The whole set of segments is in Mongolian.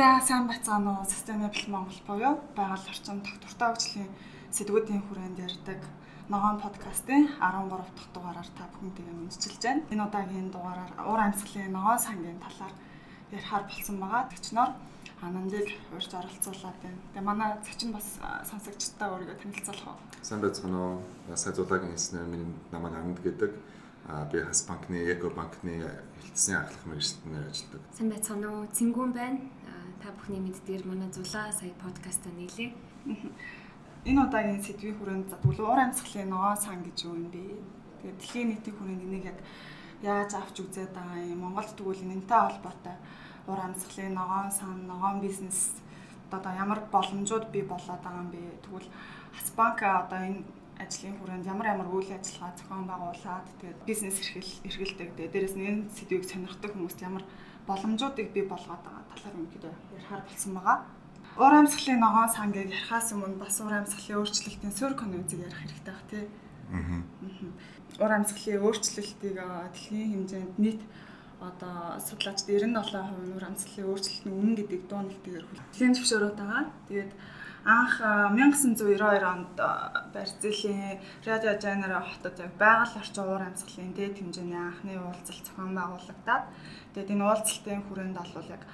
За сайн бацаана уу Sustainable Монгол буюу байгаль орчин тогтвортой хөгжлийн сэдвүүдийн хүрээнд ярьдаг ногоон подкастын 13 дахь дугаараар та бүхэндээ мэдчилж байна. Энэ удаагийн дугаараар уур амьсгалын ногоон сангийн талаар ярихаар болсон байгаа. Тэгчноор анандыг урьж оролцуулаад байна. Тэгээ манай зочин бас сонсогчдаа өөрийгөө танилцуулах уу? Сайн байцгаана уу? Сая зулагийн хэлснээр миний намайг Ананд гэдэг. А би Хас банкны Эко банкны хилцсэн ахлах мэргэжилтээр ажилладаг. Сайн байцгаана уу? Цингүүн байна та бүхний мэддгээр манай зулаа сая подкаста нийлээ. Энэ удаагийн сэдвийн хүрээнд задвал уур амьсгалын ногоон сан гэж юу юм бэ? Тэгээд дэлхийн нийтийн хүрээнд энийг яг яаж авч үзээд байгаа юм? Монголд тэгвэл энэтэй холбоотой уур амьсгалын ногоон сан, ногоон бизнес одоо ямар боломжууд бий болоод байгаа юм бэ? Тэгвэл Хасбанк одоо энэ ажлын хүрээнд ямар ямар үйл ажиллагаа зохион байгуулад тэгээд бизнес эрхэл эрхэлдэг. Тэгээд дээрэс нь энэ сэдвийг сонирхдаг хүмүүст ямар боломжуудыг бий болгоод байгаа талаар өнөөдөр ярихаар болсон байгаа. Уур амьсгалын ногоон сангийг ярихаас өмнө бас уур амьсгалын өөрчлөлтийн сөр конвенцийг ярих хэрэгтэй баг тий. Аа. Уур амьсгалын өөрчлөлтийг дэлхийн хэмжээнд нийт одоо судлаач 97% нь уур амьсгалын өөрчлөлтийн үнэн гэдэг дуу нэгтгэгээр хүлээн зөвшөөрөд байгаа. Тэгээд анх 1992 онд Барзилийн Радио Жанера хотод яг байгаль орчин уур амьсгалын дээд хэмжээний анхны уулзалт зохион байгуулагдаад тэгээд энэ уулзалтын хүрээнд бол яг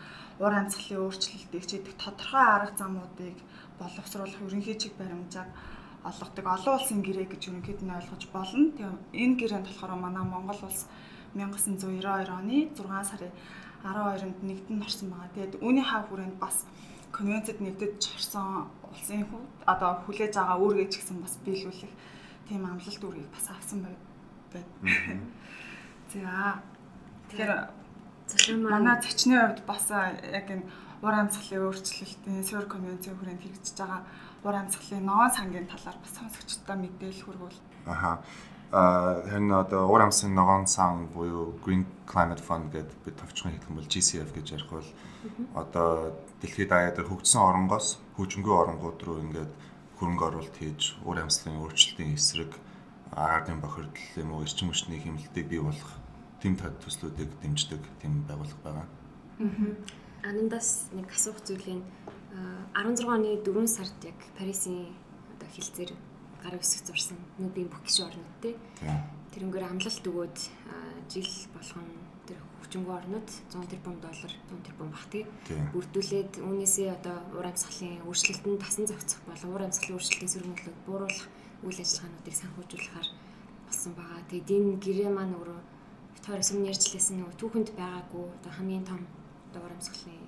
уур амьсгалын өөрчлөлтийг чийдэг тодорхой арга замуудыг боловсруулах ерөнхий чиг баримжааг олгодог олон улсын гэрээ гэж ерөнхийд нь ойлгож болно. Тэгээд энэ гэрээнд болохоор манай Монгол улс 1992 оны 6 сарын 12-нд нэгдэн орсон байгаа. Тэгээд үүний хав хүрээнд бас конвенцэд нэгдэж орсон улсын одоо хүлээж байгаа үүргээ ч гэсэн бас биелүүлэх тийм амлалт үүргийг бас авсан байд. За тэгэхээр манай зочны хувьд бас яг энэ ур амьсгалын өөрчлөлтийн суурь конвенцийн хүрээнд хэрэгжиж байгаа ур амьсгалын ноон сангийн талаар бас сонсогчдод мэдээлэл хүргүүл. Аха. А харин одоо ур амьсгалын ногоон сан буюу Green Climate Fund гэдэг бид товчхон хэлэх юм бол GCF гэж ярих бол одоо дэлхийд даяар хөгжсөн оронгоос хөгжмөнгүй оронгууд руу ингээд хөрөнгө оруулалт хийж ур амьсгалын өөрчлөлтийн эсрэг агарын бохирдол юм уу эрчим хүчний хэмнэлтийг бий болгох тэм төслүүдийг дэмждэг тэм байгууллага байгаа. Аа. Анандас нэг асуух зүйлийн 16 оны 4 сард яг Парисын одоо хилцээр гар өсөх зурсан нүүдийн бүх гишүүн орнууд те. Тэрнгээр амлалт өгөөд жил болгон тэр хөгжингөө орнууд 100 тэрбум доллар 100 тэрбум бах тий бүрдүүлээд үүнээсээ одоо уур амьсгалын өөрчлөлтөнд тасан зохицох болон уур амьсгалын өөрчлөлтийн сөргөлөд бууруулах үйл ажиллагаануудыг санхүүжүүлэхээр болсон байгаа. Тэгээд энэ гэрээ маань өөрөө Викториас өмнө ярьжлээсэн нөгөө түүхэнд байгаагүй одоо хамгийн том одоо уур амьсгалын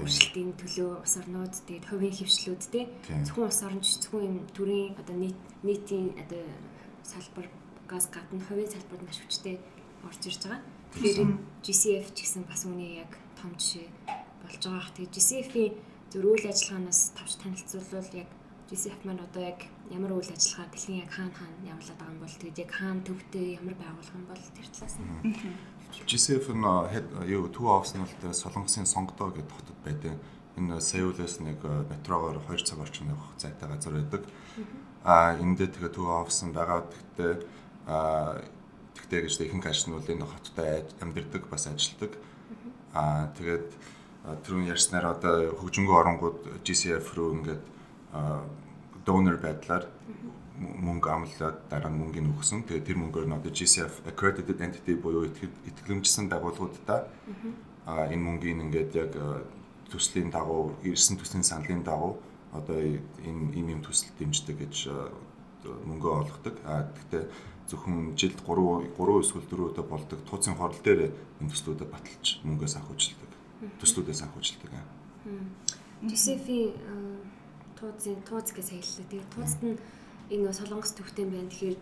өөрчлөлтийн төлөө ус орнууд тэгээд хувийн хөвшлүүд тий зөвхөн ус оронч зөвхөн юм төрийн одоо нийт нийтийн одоо салбар газ гадна хувийн салбарт маш хүчтэй орж ирж байгаа. Тэгэхээр GCF ч гэсэн бас үүний яг том жишээ болж байгаа. Тэгээд GCF-ийн зөв үйл ажиллагаанаас тавч танилцуулбал яг GCF маань одоо яг ямар үйл ажиллагаа дэлхийн яг хаана хаана явуулаад байгаа юм бол тэгээд яг хаана төвтэй ямар байгуулга юм бол тэр талаас нь GCF нь юу төв офс нь бол Солонгосын Сонгдоо гэдэг хотод байдаг. Энэ Сеулээс нэг метрогоор 2 цаг орчим явах зайтай газар байдаг. Аа эндээ тэгээ төв офс нь байгаа гэхдээ аа тэгтээ гэж ихэнх ажлын энэ хоттой амьдэрдэг бас ажилдаг. Аа тэгээд түрүүн ярьснаар одоо хөгжингөө оронгууд GCF руу ингээд donor байдлаар мөнгө амлаад дараа нь мөнгөний өгсөн. Тэгээд тэр мөнгөөр нь одоо GCF accredited entity буюу итгэлэмжсэн байгууллагуудаа а энэ мөнгийг ингээд яг төслийн дагуу ирсэн төслийн саналын дагуу одоо энэ ийм юм төсөл дэмждэг гэж мөнгөө олгодог. А гэхдээ зөвхөн жилд 3 3 эсвэл 4 өдөө болдог тууцын хорол дээр энэ төслүүдэд баталж мөнгөө санхүүжилдэг. Төслүүдээ санхүүжилдэг. GCF-ийн тууцын тууц гэж хэллээ. Тэгээд тууцд нь энэ солонгос төвтэй байна. Тэгэхээр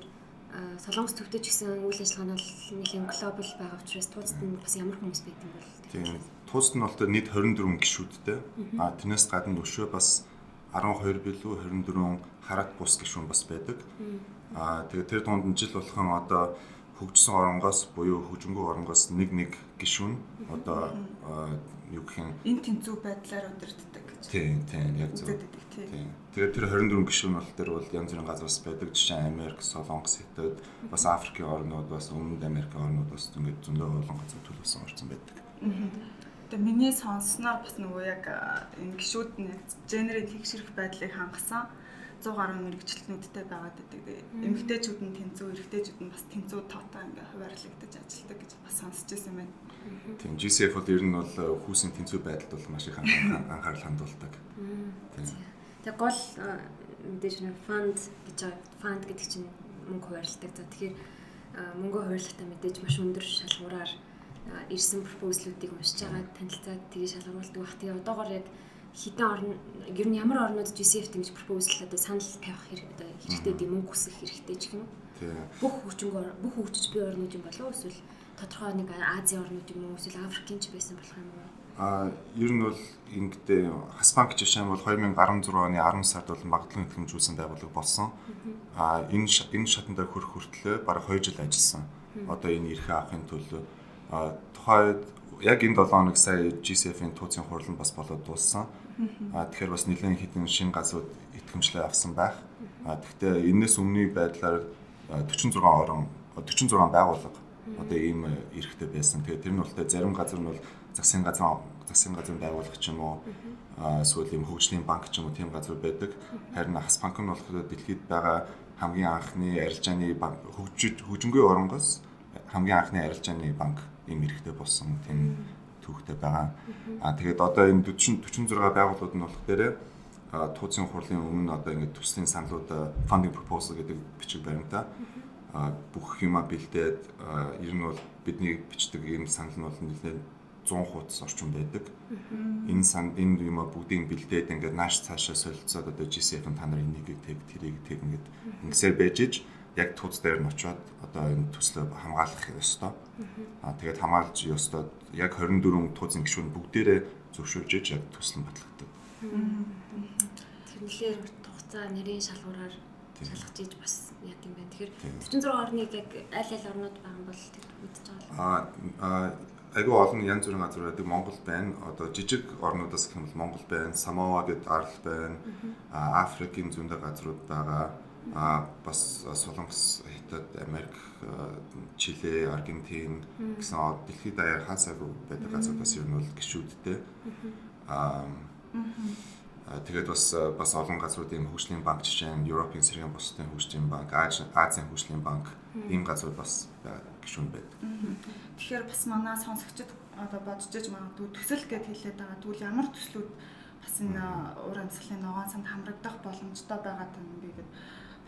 солонгос төвтэй ч гэсэн үйл ажиллагаа нь нэлийн глобал байгаа учраас тууцд нь бас ямар хүмүүс байдаг юм бол тийм тууцд нь бол нийт 24 гишүүдтэй. А тэрнээс гадна өшөө бас 12 билүү 24 хараат бус гишүүн бас байдаг. А тэгээ тэр дунд нь жил болгон одоо хөгжсөн оронгоос буюу хөгжингөө оронгоос нэг нэг гишүүн одоо юу гэх юм энэ тэнцүү байдлаар удирддаг гэж. Тийм тийм яг зөв. Тийм. Тэгээд тэр 24 гишүүн бол тэр бол янз бүрийн газраас байдаг. Жишээ нь Америк, Солонгос, Хятад, бас Африкийн орнууд, бас Өмнөд Америкийн орнууд бас ингээд зөндөө олон газар төлөвлөсөн орсон байдаг. Тэгээ миний сонссноор бас нөгөө яг энэ гişүүд нь генерийг тэгшэрх байдлыг хангасан 100 гаруй мэрэгчлэтнүүдтэй байгаад байдаг. Эмэгтэйчүүд нь тэнцүү, эрэгтэйчүүд нь бас тэнцүү тоотой ингээ хуваарлагдаж ажилладаг гэж бас сонсч байсан байна. Тийм GCF бол ер нь бол хүүсийн тэнцүү байдалд бол маш их анхаарал хандуулдаг. Тэгээ гол мэдээж нэг фанд гэж фанд гэдэг чинь мөнгө хуваарлагддаг. За тэгэхээр мөнгө хуваарлахтаа мэдээж маш өндөр шалгуураар ирсэн пропозлуудыг уншиж байгаа танилцаад тэгээ шалгаруулдаг бах. Тэгээ одоогоор яг хитэн орн ер нь ямар орнууд GCF ингэж пропозал одоо санал тавих хэрэгтэй дээ мөнгө хүсэх хэрэгтэй ч юм. Бүх хөгжингөө бүх хөгжиж буй орнууд юм болов уу эсвэл тодорхой нэг Азийн орнууд юм уу эсвэл Африкийн ч байсан болох юм уу? А ер нь бол ингэдэй Хаспанк жишээ нь бол 2016 оны 10 сард бол магадлан итгэмжүүлсэн байгууллага болсон. А энэ энэ шатанд хүрэх хүртлээр бараг 2 жил ажилласан. Одоо энэ эрхээ авахын төлөө тухайд яг энэ 7 хоног сая GCF-ийн тууцын хурал нь бас болоод дууссан. А тэгэхээр бас нэлээд хэдэн шинэ газрууд итгэмжлээ авсан байх. А гэхдээ энэс өмнөний байдлаар 46 орон 46 байгууллага одоо ийм эрэхтэй байсан. Тэгээд тэр нь бол зарим газар нь бол засгийн газар засгийн газрын байгууллага ч юм уу эсвэл ийм хөгжлийн банк ч юм уу тийм газар байдаг. Харин Хас банк нь болохоор дэлхийд байгаа хамгийн анхны арилжааны банк хөгжиж хөгжингүй оронгоос хамгийн анхны арилжааны банк ийм эрэхтэй болсон тийм түүхтэй байгаа. Аа тэгээд одоо энэ 40 46 байгууллагууд нь болох дээрээ тууцын хурлын өмнө одоо ингэ төслийн саналууд funding proposal гэдэг бичиг баримтаа бүх юма бэлдээд ер нь бол бидний бичдэг ийм санал нь бол нэлээд 100 хуудас орчим байдаг. Энэ сан энэ юм бүгдийг бэлдээд ингээд нааш цаашаа солилцоод одоо GCF-ын та нар энийг тэг тэрийг тэг ингээд ингэсээр байж иж яг тууц дээр нь очиод одоо энэ төслөө хамгаалах ёстой. Аа тэгээд хамгаалж ёстой яг 24 тууцын гишүүн бүгдээрээ зөвшөөрж иж яг төсөл нь батлагддаг. Тэр нэлээр урт хугацаа нэрийн шалгуураар шалгаж иж бас яг юм байна. Тэгэхээр 46 орныг яг аль аль орнууд байгаа бол тэр мэдчихэж байгаа. Аа айгүй олон янз бүрийн газар байдаг. Монгол байна. Одоо жижиг орнуудаас гэх юм бол Монгол байна, Самоа гэдэг арал байна. Аа Африкийн зөндөө газрууд байгаа а бас Солонгос, Хятад, Америк, Чили, Аргентин гэсэн дэлхийд даяар хаасаагүй байдаг газруудаас ер нь бол гişүүдтэй. Аа тэгээд бас бас олон газруудын хөгжлийн банк жишээ нь Европын цэргийн бусдын хөгжлийн банк, Азийн хөгжлийн банк ийм газрууд бас гişүүн байдаг. Тэгэхээр бас манай сонсогчид одоо бодож иж магадгүй төсөл гэд хэлээд байгаа. Тэгвэл ямар төслүүд бас энэ уур амьсгалын ногоон санд хамрагдах боломжтой байгаа юм бэ гэдэг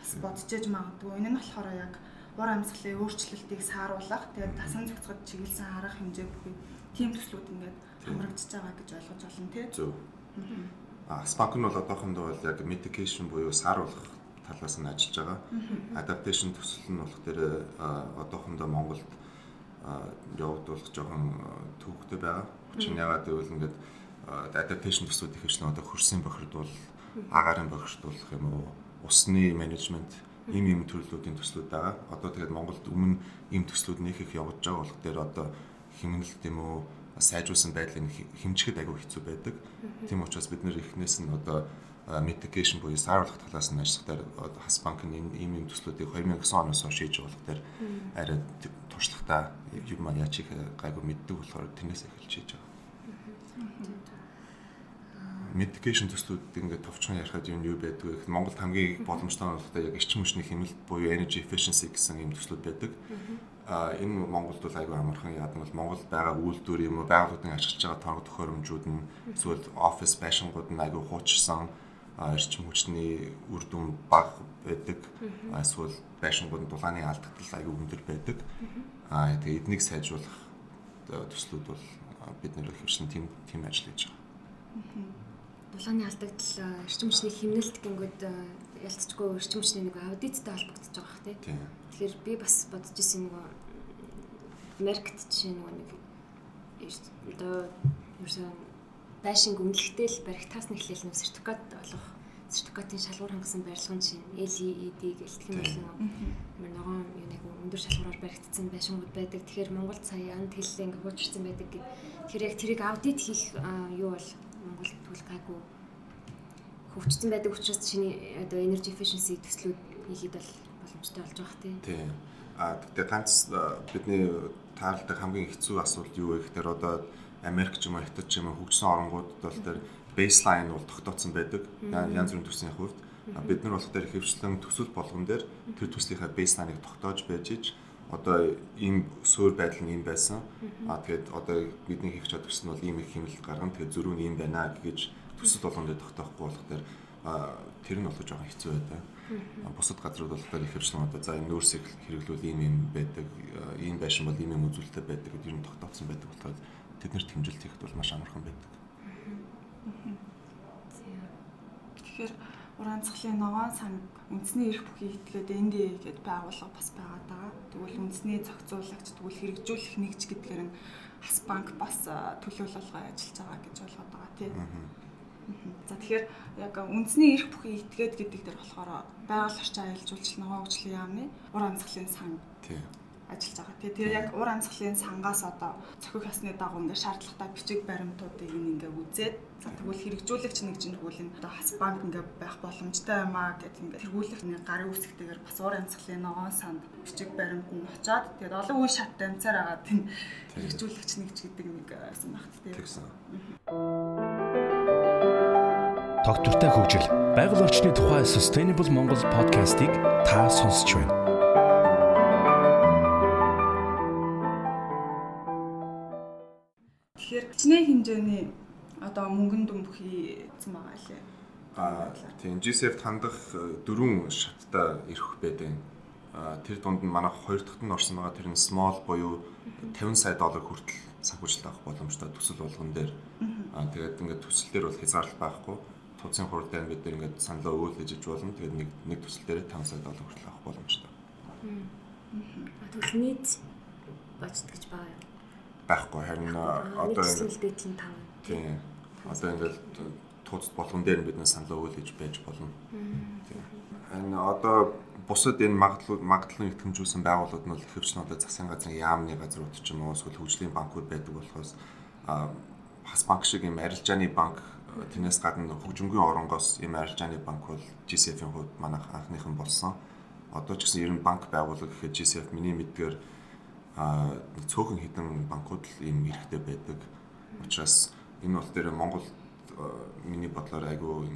бас бодож иж магадгүй. Энэ нь болохоор яг ур амьсгалын өөрчлөлтийг сааруулах, тэгээд тасан цогцоход чиглэсэн арга хэмжээ бүхий тийм төслүүд ингээд хамрагдаж байгаа гэж ойлгож байна тий. Зөв. А спанк нь бол одоохондоо бол яг mitigation буюу сааруулах талаас нь ажиллаж байгаа. Adaptation төсөл нь болох дээр одоохондоо Монголд явагдуулах жоохон төвөгтэй байгаа. Учир нь ягаад гэвэл ингээд adaptation төслүүд их хэвчлэн одоо хөрсөн бохирдвол агарын бохирдуулах юм уу усны менежмент ийм ийм төрлүүдийн төслүүд байгаа. Одоо тэгээд Монголд өмнө ийм төслүүд нэг их явж байгаа. Болох дээр одоо химнэлт юм уу сайжруулсан байдлыг хэмжихэд аягүй хэцүү байдаг. Тийм учраас бид нэр эхнээс нь одоо mitigation буюу сааруулах талаас нь ажиллах дээр хас банк нь ийм ийм төслүүдийг 2009 оноос хойш хийж байгаа болохоор арай туршлагатай. Юм яаж их гайгүй мэддэг болохоор тэрнээс эхэлж хийж байгаа mitigation төслүүд ингээд товчхон ярихад юу юу байдаг вэ? Монголд хамгийн боломжтой нь яг эрчим хүчний хэмнэлт буюу energy efficiency гэсэн юм төслүүд байдаг. А энэ Монголд бол айгүй амархан яадаг бол Монголд байгаа үйлдвэр юм уу байгууллагын ашиглаж байгаа торг төхөөрөмжүүд нь эсвэл офис байшингууд нь айгүй хуучирсан эрчим хүчний үр дүн бага байдаг. Эсвэл байшингууд нь дулааны алдагдал айгүй өндөр байдаг. Аа тэгээ эднийг сайжруулах төслүүд бол бид нэр хөвсөн тийм тийм ажил хийж байгаа дулааны алдагдал эрчим хүчний хэмнэлт гингүүд ялцчгүй эрчим хүчний нэг аудиттай холбогдож байгаа бах тий. Тэгэхээр би бас бодож ирсэн нэг Америкт жишээ нэг одоо ерөөсөн байшинг үнэлэхтэй л баригтаас нэхлээл нэг сертификат олох сертификатын шалгуур хангасан барилгын чинь LED гэх тийм байсан. Мөр ногоон юу нэг өндөр шалгуураар баригдсан байшингууд байдаг. Тэгэхээр Монголд сая анд хэллээ ингээ хуучирсан байдаг гэд. Тэгэхээр яг тэрийг аудит хийх юу бол Монголд тэгвэл гайгүй хөгжсөн байдаг учраас чиний одоо energy efficiency төслүүд хийхэд бол боломжтой болж байгаа тийм. Тийм. А тэгтээ ганц бидний таарлдаг хамгийн хэцүү асуулт юу вэ гэхээр одоо Америк ч юм уу Хятад ч юм уу хөгжсөн оронгуудад бол тэр бейслайн бол тогтооцсон байдаг. Янз бүрийн төслийн хувьд бид нар болох дээр хөвчлэн төсөл болгон дээр тэр төслийнхаа бейслайныг тогтоож байж ич одоо ийм суур байдал нь ийм байсан. Аа тэгээд одоо бидний хийх чадвар төсөл нь бол ийм их хэмнэлт гаргана. Тэгээд зөрүү нь ийм байна гэж төсөл болгон дээр тогтоохгүй болох дээр тэр нь болох жоохон хэцүү байдаг. Бусад газрууд бол тэр их хөвчлэн одоо за энэ нөөцийг хэрэглүүл ийм ийм байдаг. Ийм байшин бол ийм ийм үзүүлэлтэй байдаг гэдэг нь тогтооцсон байдаг болохоор тэднэрт хэмжилт хийхэд бол маш амархан байдаг. Тэгэхээр уран цахлын ногоон сан үндэсний эрх бүхий итгээд эндээ гэд байгууллага бас байгаа. Тэгвэл үндэсний зохицуулагч тэгвэл хэрэгжүүлэх нэгж гэдгээр нь бас банк бас төлөөлөлгөө ажиллаж байгаа гэж ойлгоод байгаа тийм. За тэгэхээр яг үндэсний эрх бүхий итгээд гэдэг дээр болохоор байгаль орчин аялал жуулчлал ногоон хөгжлийн яамны уран цахлын сан Тийм ажиллаж байгаа. Тэгээ тэр яг ур амьсгалын сангаас одоо цохих ясны дагуу ингээ шаардлагатай бичиг баримтуудыг ингээ үзээд за тэгвэл хэрэгжүүлэгч нэг чинь тэгвэл энэ одоо хас банк ингээ байх боломжтой юм аа гэдэг ингээ тэргүүлэх нэг гарын үсгтэйгээр бас ур амьсгалын ногоон санд бичиг баримт нь очоод тэгээд олон үе шат дамцаар агаад энэ хэрэгжүүлэгч нэг ч гэдэг нэг байсан багт тийм. Тогтвортой хөгжил байгаль орчны тухай Sustainable Mongol podcast-ыг та сонсч байна. Тэгэхээр хичнээн хэмжээний одоо мөнгөн дүн бүхий эзэн байгаа лээ. Аа тийм GCF хандах э, дөрвөн шаттай ирэх байдаг. Аа тэр дунд нь манай хоёр дахьт нь орсон байгаа тэр нь small буюу 50 сая доллар хүртэл санхүүжилт авах боломжтой төсөл болгон дээр. Аа тэгээд ингээд төсөл дээр бол хязгаарлалт байхгүй. Тууцын хурдтай бид нар ингээд саналаа өгөөлж иж болно. Тэгээд нэг нэг төсөл дээр 5 сая доллар хүртэл авах боломжтой. Тэгвэл нийт бажт гэж байгаа юм байхгүй харин одоо ингээд тийм одоо ингээд тууцд болгон дээр бид нар санал өгөөл гэж байж болно. Харин одоо бусад энэ магадлал магадлалын итгэмжүүлсэн байгууллагууд нь ихэвчлэн одоо засгийн газрын яамны газрууд ч юм уу эсвэл хөгжлийн банкуд байдаг болохоос хас банк шиг юм арилжааны банк тэрнээс гадна хөгжмөнгийн оронгоос юм арилжааны банк бол GCF-ийн хувьд манайх анхныхан болсон. Одоо ч гэсэн ер нь банк байгууллага гэхэд GCF миний мэдгээр а цөөхөн хідэн банкуд л ийм эрхтэй байдаг. Учираас энэ бол дээр Монгол миний бодлоор айгүй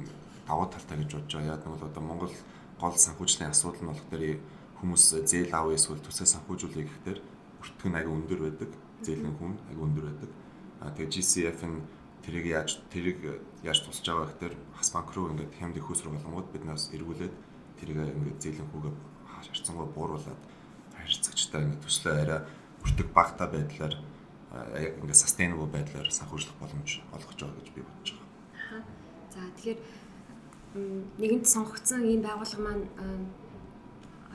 давуу талтай гэж бодож байгаа. Яг нь бол одоо Монгол гол санхүүжлийн асуудал нь болох дээр хүмүүс зээл авъя эсвэл төсөө санхүүжүүлэх гэхээр өртгөн айгүй өндөр байдаг. Зээлийн хүн айгүй өндөр байдаг. А тэгээ GCF нь тэрийг яаж тэрийг яаж тусч байгаа гэхээр хас банк руу ингээд хямд их хөөсрө болгонгууд биднээс эргүүлээд тэрийг ингээд зээлийн хүүгээ харцсангуу бууруулад харьцагчтай ингээд төслөө арай бүртгэх багтаа байдлаар яг ингээд sustainable байдлаар санхүүжлэх боломж олгож байгаа гэж би бодож байгаа. Аа. За тэгэхээр нэгэнт сонгогдсон ийм байгууллага маань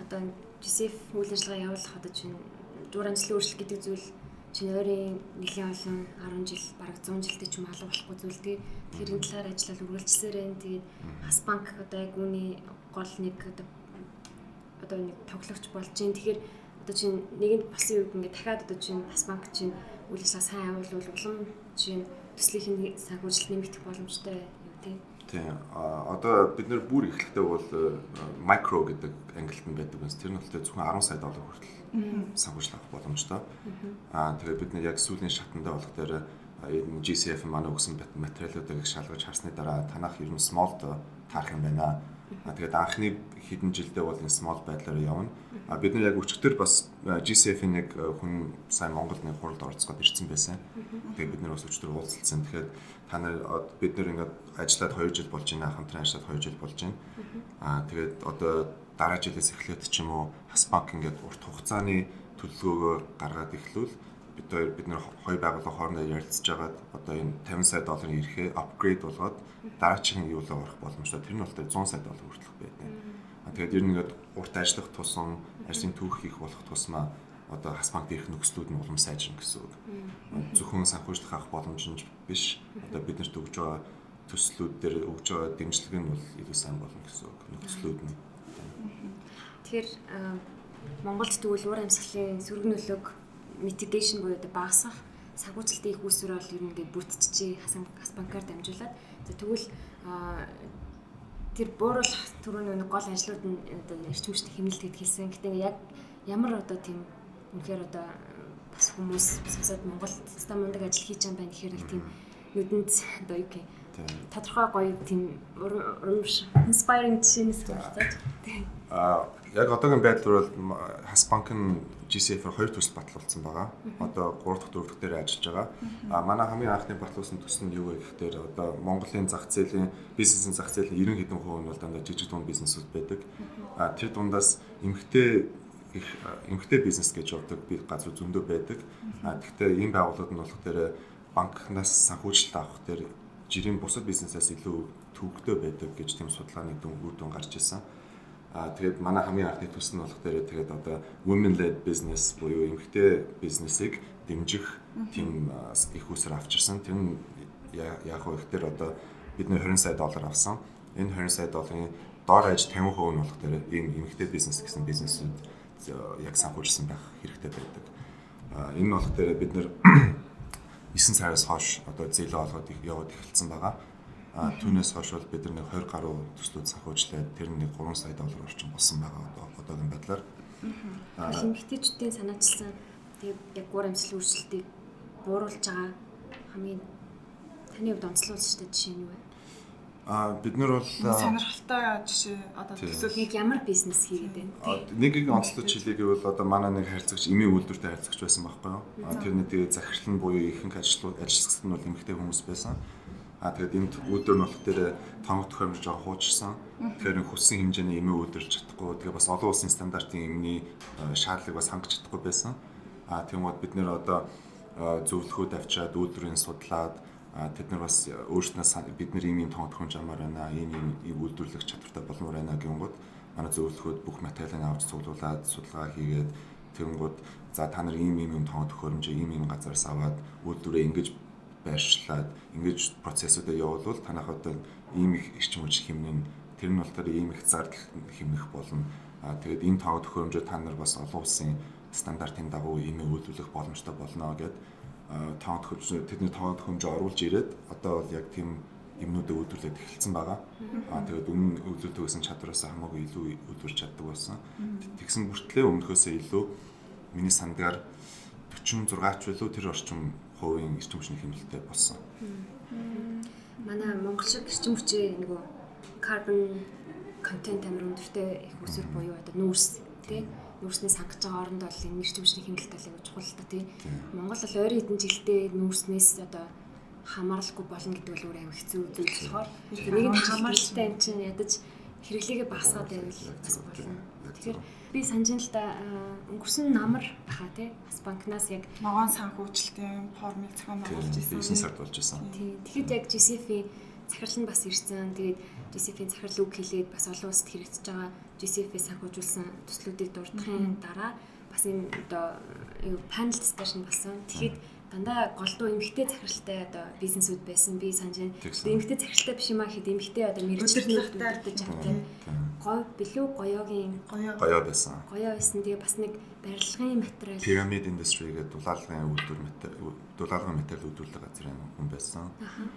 одоо GCF үйл ажиллагаа явуулах одоо чинь дур амжилтын өөрчлөлт гэдэг зүйл чинь ойрын нэлийн олон 10 жил бараг 100 жилдээ ч юм алга болохгүй зүйл тий. Тэгэхээр энэ талаар ажиллал үргэлжлэлээр энэ тэгээд Хас банк одоо яг үүний гол нэг одоо одоо нэг тоглогч болж байна. Тэгэхээр одоо чинь нэгэнд болсон үг ингээд дахиад одоо чинь бас банк чинь үйл ажиллагаа сайн явуулвал улам чинь төслийнх нь санхүүжилт нэмэгдэх боломжтой юу тийм. Тийм. А одоо бид нэр бүр эхлэхдээ бол микро гэдэг ангилт нь байдаг юмс. Тэр нь бол зөвхөн 10 сая доллар хүртэл санхүүжилт авах боломжтой. Аа тэгээд бид нэр яг сүүлийн шатандаа болох дээр энэ GCF манай өгсөн материалуудыг шалгаж харсны дараа танах ер нь small таарах юм байна А тэгээд анхны хэдэн жилдээ бол энэ small байдлаар явна. А бид нар яг өчигдөр бас GCF-ийн нэг хүн сайн Монголд нэг хуралд оролцоод ирсэн байсан. Тэгээд бид нар бас өчигдөр уулзалтсан. Тэгэхээр та нар бид нар ингээд ажиллаад 2 жил болж байна. Хамтран ажиллаад 2 жил болж байна. А тэгээд одоо дараа жилээс эхлээд ч юм уу Хасбанк ингээд урт хугацааны төлөвлөгөөгөө гаргаад эхлүүл бид хоёр бид нэр хоёр байгууллага хоорондоо ярилцж байгаад одоо энэ 50 сая долларын ирэхээ апгрейд болгоод дараагийн юулаа орох боломжтой. Тэр нь бол 100 сая доллар хүртэлх байдаг. Тэгээд ер нь ингээд урт ажиллах тусам ажлын түүх хийх болох тусмаа одоо хасмаг дээрх нөхцлүүд нь улам сайжрна гэсэн үг. Зөвхөн санхүүжлах авах боломж нь биш. Одоо биднэрт өгж байгаа төслүүд дээр өгж байгаа дэмжлэг нь бол илүү сайн болно гэсэн үг. Нөхцлүүд нь. Тэгэхээр Монголд тэгвэл уур амьсгалын сөрөг нөлөөг mitigation буюу одоо багасгах санхүүжилтийн их үүсвэр бол ер нь ингээд бүтчихжээ хасан газ банкар дамжуулаад. Тэгвэл тэр бууруулах түрүүний нэг гол ажлууд нь одоо эрчимчтэй хэмнэлт гэд хэлсэн. Гэтэ яг ямар одоо тийм үнэхээр одоо бас хүмүүс сонсоод Монголд ста мундаг ажил хийж байгаа юм байна гэхээр тийм нүдэнд одоо юу гэх тодорхой гоё тийм урамш inspiring жишээнээс болцоод тийм. А яг одоогийн байдлаар бол Хас банк нь GCF-ээр хоёр төсөл батлуулсан байгаа. Одоо 3 дахь 4 дахь дээр ажиллаж байгаа. А манай хамгийн анхны батлуулсан төсөл нь юу вэ гэхээр одоо Монголын зах зээлийн бизнесийн зах зээлийн 90 хэдэн хувь нь бол дандаа жижиг дунд бизнесүүд байдаг. А тэр дундаас эмгтэй их эмгтэй бизнес гэж боддог би газар зөндөө байдаг. А гэхдээ ийм байгууллагууд нь болох дээр банкнаас санхүүжилт авах дээр жирийн бусад бизнесээс илүү төвөгтэй байдаг гэж тийм судалгааны дүн үр дүн гарч ирсэн. Аа тэгээд манай хамгийн анхны төс нь болох дээр тэгээд одоо women led business буюу эмэгтэй бизнесийг дэмжих тийм их усэр авчирсан. Тэр нь яг хөө ихтер одоо бидний 20 сая доллар авсан. Энэ 20 сая долларын доор аж 50% нь болох дээр ийм эмэгтэй бизнес гэсэн бизнесүүд яг санхүүжилсан байх хэрэгтэй байдаг. Энэ нь болох дээр бид нэр 9 сараас хойш одоо зээлээ олгоод яваад эхэлсэн байгаа. А түүнээс хойш бол бид нэг 20 гаруй төслүүд санхүүжлээд тэр нэг 3 сая доллар орчим болсон байгаа одоо одоогийн байдлаар. Аа эмэгтэйчүүдийн санаачилсан тэгээд яг гур амжилт үйлчлэлтийг бууруулж байгаа хамгийн таны хувьд онцлуулж та жишээ нь юу вэ? А бид нар бол сонирхолтой жишээ одоо төсөл нэг ямар бизнес хийгээд байна? Нэг нэг онцлог жилиг бол одоо манай нэг харилцагч эмийн үйлдвэртэй харилцагч байсан байхгүй юу? Тэр нэг тэгээ захирал нь буюу ихэнх ажилтнууд ажилтнууд нь бол эмэгтэй хүмүүс байсан. А тэгээд энд үүдэр нь болох дээр тоног төхөөрөмж жоо хуучсан. Тэгэхээр хүссэн хэмжээний эмээ үүдэрч чадахгүй. Тэгээ бас олон улсын стандартын эмний шаардлагыг бас хангаж чадахгүй байсан. А тэгмээд бид нэр одоо зөвлөхүүд авчаад үүдрийн судлаад тэд нар бас өөрснөө бид нар ийм ийм тоног төхөөрөмж амар байна. Ийм ийм үйлдвэрлэх чадвартай болмоор байна гингүүд манай зөвлөхүүд бүх материалыг авч цуглуулад судалгаа хийгээд тэгэнгүүт за та нар ийм ийм ийм тоног төхөөрөмжийг ийм ийм газараас аваад үйлдвэрээ ингэж байршлаад ингэж процессуудаа явуулвал танах одоо ийм их эрчим хүч хэмнэн тэр нь болохоор ийм их зардал хэмнэх болно. Аа тэгээд энэ тоо төхөөрөмжөө та нар бас олон улсын стандартын дагуу ийм үйлдвэрлэх боломжтой болно гэд тоо төхөөрөмж тэдний тоо төхөөрөмжөө оруулж ирээд одоо бол яг тийм юмнуудыг үйлдвэрлээд эхэлсэн байгаа. Аа тэгээд өмнө үйлдвэрлэдэг гэсэн чадвараас хамаагүй илүү үйлдвэрлэж чаддаг байсан. Тэгсэн бүртлээ өмнөхөөсөө илүү миний сандгаар 46 ч билүү тэр орчим хувийн эрчим хүчний хэмнэлттэй болсон. Манай Монгол шиг эрчим хүчээ нөгөө carbon content амар өндөртэй их усэр буюу одоо нүүрс тий? Нүүрсний сангаж байгаа оронд бол энэ эрчим хүчний хэмнэлт бол аягүй чухал та тий? Монгол бол ойрын хэдэн жилдээ нүүрснээс одоо хамааралгүй болно гэдэг бол өөр амар хэцүү зүйл болохоор. Нэг нь хамааралтай юм чинь ядаж хэрэглээгээ багасгаад байвал бас болно. Тэгэхээр би санаж л да өнгөрсөн намар баха тий бас банкнаас яг ногоон санхүүжилтийн формыг зохион байгуулж ирсэн. Бизнес сард болж ирсэн. Тий. Тэгэхэд яг GCF-ийн захирал нь бас ирсэн. Тэгээд GCF-ийн захирал үг хэлээд бас олон улсад хэрэгжиж байгаа GCF-ийг санхүүжүүлсэн төслүүдийг дурдахын дараа бас энэ одоо юу panel discussion болсон. Тэгэхэд дандаа голдуу эмгхтэй захиралтай одоо бизнесүүд байсан би санаж байна. Эмгхтэй захиралтай биш юм аа хэд эмгхтэй одоо мэрэгчлээ удирдах чадтай. Говь билүү гоёогийн гоёо байсан. Гоёо байсан. Тэгээ бас нэг барилгын материал Pyramid Industry гэдэг дулаалгын үйлдвэр материал дулаалгын материал үйлдвэрлэх газрын хүн байсан.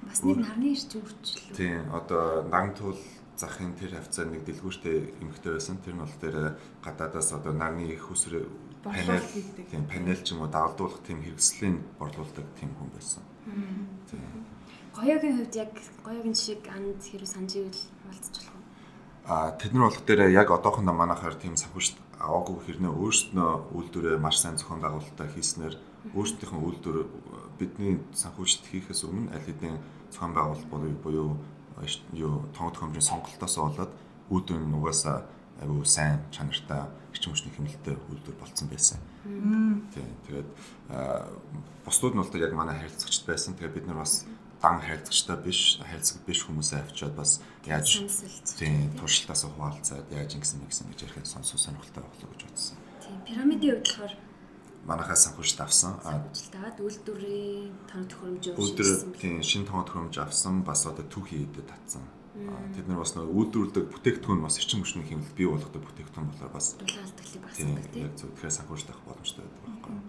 Бас нэг нарны эрчим хүчлээ. Тийм одоо нагтуул захын тэр хавцаа нэг дэлгүүртэй эмхтэй байсан. Тэр нь бол тэр гадаадаас одоо нарны их усрээ панел тийм панел ч юм уу даалдуулах тийм хэрэгслийн борлуулдаг тийм хүн байсан. Тийм. Гоёгийн хувьд яг гоёгийн жишээг анд хэрэг санаж ивэл хуваалцчих болох уу? А тэд нар болох дээр яг одоохондоо манайхаар тийм санхүүжилт аваагүй хэрнээ өөрснөө үйлдвэрээ маш сайн зохион байгуулалтаа хийснээр өөрсдийнхөө үйлдвэр бидний санхүүжилт хийхээс өмнө аль хэдийн зохион байгуулалт буюу юу тоног төхөөрөмжийн сонголтоос болоод үүдэн нугасаа айгүй сайн чанартай эрчим хүчний хэмнэлттэй үйлдвэр болцсон байсан. Тийм. Тэгээд бусдууд нь бол яг манай харилцагчд байсан. Тэгээд бид нар бас дан харилцагчтай биш, харилцаг биш хүмүүсээ авчиад бас яаж тийм туршилтаас хуваалцаад яаж ингэсэн мэгсэн гэж ярихад сонсох сонирхолтой болов гэж бодсон. Тийм. Пирамидын хувьд болохоор манахаас санхүүжилт авсан. Санхүүжилт аваад үйлдвэрийн тоног төхөөрөмж үйлдвэр тийм шин тоног төхөөрөмж авсан бас одоо түүхий хийдэд татсан. Тэд нар бас нөгөө үйлдвэрлэдэг бүтээгдэхүүн бас эрчим хүчний хэмнэлт бий болгодог бүтээгдэхүүн болохоор бас дулаалдаглыг багасгадаг тийм. Яг зөв тэгэхээр санхүүжилт авах боломжтой байдаг байхгүй юу.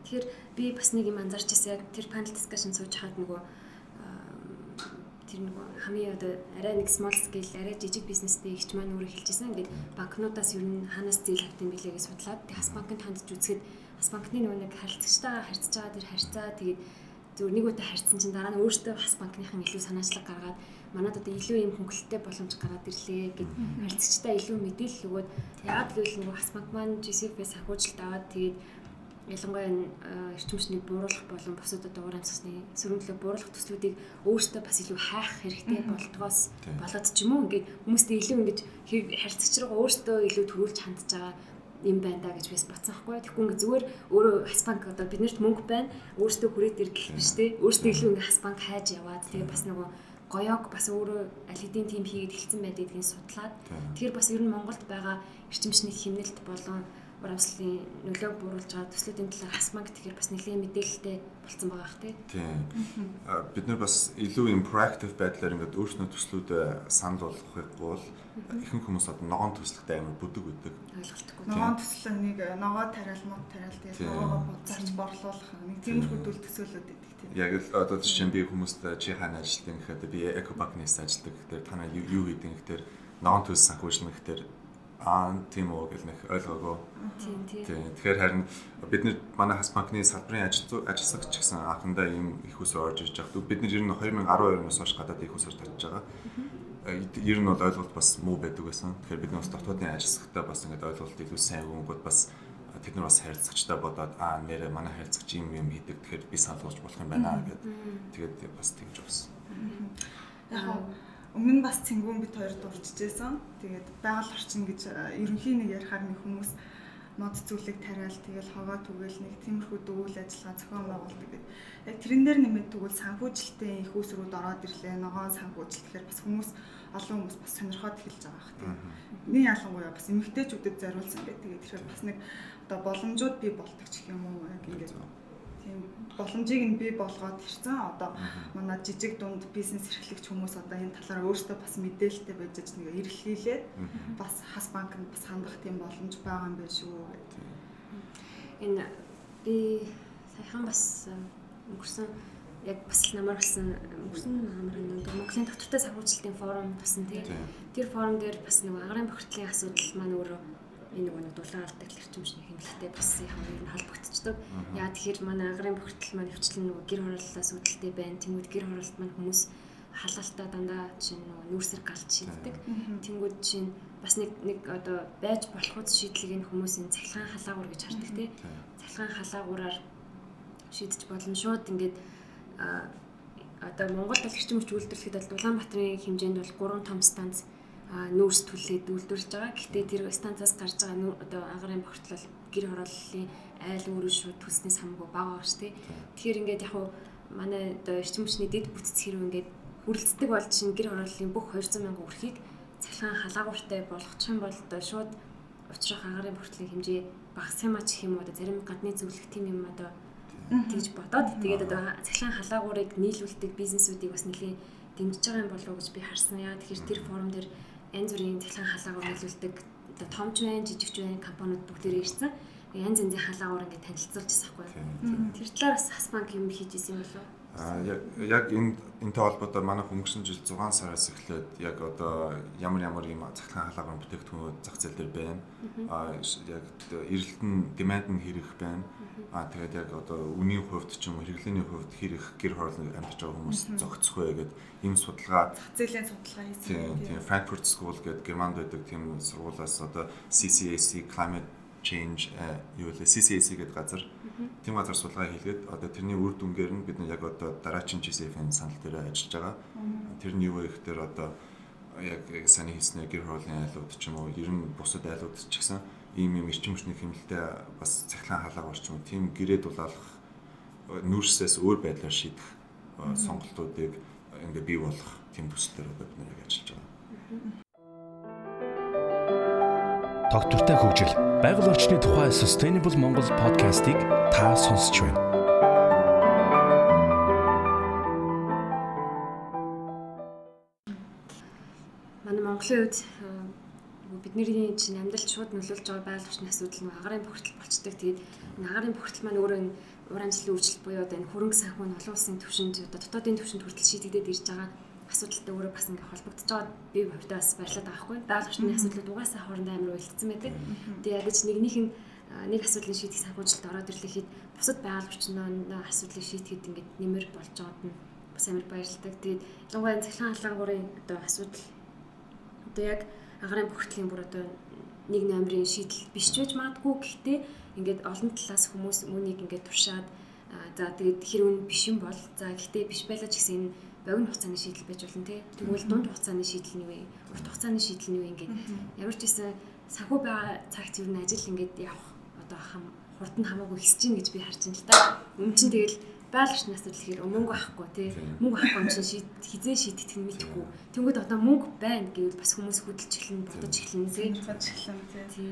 Тэгэхээр би бас нэг юм анзаарч ирсэн. Яг тэр panel discussion сууж хаад нөгөө тэр нөгөө хамгийн одоо арай нэг small scale арай жижиг бизнестэй ихч маань өөрөө хэлжсэн. Ингээд банкнуудаас ер нь ханаас зээл авт юм билээ гэж судлаад. Хас банкнд хандж үзэхэд бас банкны нөгөө нэг харилцагчтайгаа харьцаж байгаа тэр харьцаа. Тэгээд зөв нэг удаа харьцсан чинь дараа нь өөртөө бас банкныхан илүү санаачлаг гаргаад манад одоо илүү юм хөнгөлөлттэй боломж гараад ирлээ гэд харилцагчтай илүү мэдээлэл өгөөд яагаад гэвэл нөгөө банк маань GCP-с санхүүжилт аваад тэгээд ялангуяа энэ эрчимчнийг бууруулах болон бусад одоо уур амьсгалны сөрөглөө бууруулах төслүүдийг өөртөө бас илүү хайх хэрэгтэй болдгоос болоод ч юм уу ингээд хүмүүстэй илүү ингэж харилцагч руу өөртөө илүү төрүүлж хандж байгаа юм байна да гэж бас бодсон байхгүй. Тэгэхгүй ингээ зүгээр өөрөө Хасбанк одоо биднэрт мөнгө байна. Өөртөө хүрээд ир гэх биш те. Өөртөө илүү ингээ Хасбанк хайж яваад тэгээ бас нөгөө гоёг бас өөрөө аль хэдийн тим хийгээд хэлсэн байдаг гэдгийг судлаад. Тэгэхээр бас ер нь Монголд байгаа эрчимчний хэмнэлт болон урамслын нөлөөг бууруулж байгаа төслүүдийн талаар хасмаг тэгэхээр бас нэлээд мэдээлэлтэй болсон байгаа хэ тийм бид нар бас илүү юм proactive байдлаар ингээд өөрснөө төслүүдээ санал болгохгүй бол ихэнх хүмүүс одоо ногоон төслөгтэй амар бүдэг үүдэг ойлголтгүй. Ногоон төслөг нэг ногоо тариал мод тариал тэгээд ногоогоо буцаарч борлуулах нэг тиймэрхүү төл төсөөлөд байдаг тийм яг л одоо жишээ нь би хүмүүст чи хаана ажилладаг гэхэд би экобакнес ажилладаг гэхээр та нар юу хийдэг гэхээр ногоон төс санхүүжлэн гэхээр аа тийм үү гэл нэг ойлгоогүй. Тийм тийм. Тэгэхээр харин бид нар манай хас банкны салбарын ажил ажилсагч гэсэн анхандаа ийм их ус орж иж байгаа. Бид нар ер нь 2012 оноос хойш гадаад их усаар татж байгаа. Ер нь бол ойлголт бас муу байдаг байсан. Тэгэхээр бид бас дотоодын ажилсагтай бас ингээд ойлголт илүү сайн өгөнгөд бас тэд нар бас харилцагчтай бодоод аа нэрэ манай харилцагч юм юм хийдэг. Тэгэхээр би санал болгож болох юм байна гэдэг. Тэгээд бас тэгж болсон. Яг өмнө нь бас цэнгүүн бит хоёр дурчжсэн. Тэгээд байгаль орчин гэж ерөнхий нэг ярихаар нэг хүмүүс мод зүйлийг тариал тэгэл хогоо түгээл нэг тиймэрхүү дүүл ажиллагаа зохион байгуулдаг гэдэг. Яг тэрэн дээр нэмээд тэгвэл санхүүжилтийн их усрууд ороод ирлээ. Ногоон санхүүжилт гэхээр бас хүмүүс олон хүмүүс бас сонирхоод эхэлж байгаа хэрэг. Нэг ялангуяа бас эмэгтэйчүүдэд зориулсан байдаг. Тэгээд тэгэхээр бас нэг одоо боломжууд бий болдог ч юм уу яг ингээд тийм боломжийг нь бий болгоод ирсэн. Одоо манай жижиг дунд бизнес эрхлэгч хүмүүс одоо энэ талаар өөрсдөө бас мэдээлэлтэй байж аж нэг эрхлүүлээд бас хас банкнд бас хандах тийм боломж байгаа юм байна шүү гэдэг. Энэ би саяхан бас өнгөрсөн яг бас намар болсон өнгөрсөн намар нэг Монголын тогтвортой санхүүжилтийн форум тусан тий. Тэр форум дээр бас нэг агарын бохирдлын асуудал маань өөрөө энэ нөгөө дулаан алдаг эрчимчний хэмнэлтэд бас яг ер нь холбогдчихдог. Яа тэгэхээр манай агарын бохирдол маань хвчлэн нөгөө гэр хорооллоос үүдэлтэй байна. Тэнгүүд гэр хороолт маань хүмүүс халаалтаа дандаа чинь нөгөө нүүрсэр галт шийддэг. Тэнгүүд чинь бас нэг нэг одоо байж болох үс шийдлийг нь хүмүүсийн цахилгаан халаагуур гэж хардаг тий. Цахилгаан халаагуураар шийдэж болно шууд ингээд одоо Монгол эрчим хүч үйлдвэрлэхэд бол Улаанбаатарын хэмжээнд бол 3 том станц нүүрс түлээд үйлдвэрлэж байгаа. Гэхдээ тэр станцаас гарч байгаа одоо агарын бохирдлол гэр хорооллын айл өөрөөр шууд төсний самгүй бага байгаа шүү дээ. Тэгэхээр ингээд яг хуу манай одоо эрчим хүчний дэд бүтц хэрэг ингээд хүрэлцдэг бол чинь гэр хорооллын бүх 200 мянган өрхийг цахилгаан халаагууртай болгочих юм бол одоо шууд учрах агарын бохирдлын хэмжээ багасх юм ач гэх юм одоо зарим гадны зөвлөх тийм юм одоо тэгж бодоод тэгээд одоо цахилгаан халаагуурыг нийлүүлдэг бизнесүүдийг бас нэлийн дэмжиж байгаа юм болов уу гэж би харсан. Яа тэгэхээр тэр форум дээр янз бүрийн цахилгаан халаагуур нийлүүлдэг одоо томч байна, жижигч байна компаниуд бүгдээрээ ирсэн. Янз янзын халаагуур ингээд танилцуулж байгаа байхгүй. Тэр талаар бас хас банк юм хийж исэн юм болов уу? А яг энэ энэтэй холбоотой манай өнгөрсөн жил 6 сараас эхлээд яг одоо ямар ямар юм цахилгаан халаагаар бүтээгдэхүүнүүд зах зээл дээр байна. А яг эрэлт нь demand нь хэрэг байна. А тэгээд яг одоо үнийн хувьд ч юм уу хэрэглээний хувьд хэрэг гэр хороолны амьдарч байгаа хүмүүс зогцох вэ гэдэг ийм судалгаа. Зэлийн судалгаа хийсэн. Тийм Frankfurt School гэдэг Германд байдаг тийм сургуулиас одоо CCAC Climate Change юу вэ? CCAC гэдэг газар тийм газар судалгаа хийлгээд одоо тэрний үр дүнгээр нь бид яг одоо дараагийн GCF-ийн санал дээр ажиллаж байгаа. Тэр нь юу вэ гэхээр одоо яг саний хийснээр гэр хорооллын айлууд ч юм уу ер нь бусад айлууд ч гэсэн ийм юм эрчим хүчний хэмнэлтэд бас цахилгаан юм уу тийм гэрээ дулаалах нүүрсээс өөр байдлаар шийдэх сонголтуудыг ингээ бий болох тийм төслөөр бид нэр ажиллаж байгаа. Тогтвортой хөгжил, байгаль орчны тухай Sustainable Монгол подкастыг та сонсч байна. Манай Монголын үед бидний чинь амьдралд шууд нөлөөлж байгаа байгаль орчны асуудал нь агарын бохирдол болчдөг. Тэгээд агарын бохирдол маань өөрөө уур амьсгалын үйлчлэл буюу одоо энэ хөрөнгө санхүү нь олон улсын түвшинд одоо дотоодын түвшинд хүртэл шийдэгдээд ирж байгаа асуудалтай өөрөө бас ингээ холбогдож байгаа би хувьдаа бас баярлаад байгаа хгүй. Байгаль орчны асуудлууд угаасаа хоорондоо амар уялдсан байдаг. Тэгээ яг ч нэгнийх нь нэг асуудлыг шийдэх санхүүжилт ороод ирлэхэд бусад байгаль орчноо асуудлыг шийдэхэд ингээд нэмэр болж байгаад нь бас амар баярлагдав. Тэгээд ялангуяа цахилгаан хаалгаврын одоо асуудал одоо яг агарын бүртгэлийн бүр одоо нэг номерын шийдэл биш ч байж магадгүй гэхдээ ингээд олон талаас хүмүүс үүнийг ингээд туршаад за тэгээд хэр үн биш юм бол за гэхдээ биш байлаа ч гэсэн энэ богино хугацааны шийдэл байж болно тий. Тэгвэл дунд хугацааны шийдэл нь вэ? Урт хугацааны шийдэл нь вэ ингээд? Ямар ч гэсэн санхүү байгаа цагт юу н ажил ингээд явах одоо хам хурд нь хамаагүй хэсэж гин гэж би харж байна л да. Үн чинь тэгэл байгалийн асуудал ихээр мөнгө авахгүй тий. Мөнгө авахгүй юм чинь шийд хизээ шийдэх нь мэдхгүй тэнгууд одоо мөнгө байна гэвэл бас хүмүүс хөдөлж эхлэн бодож эхлэн тий.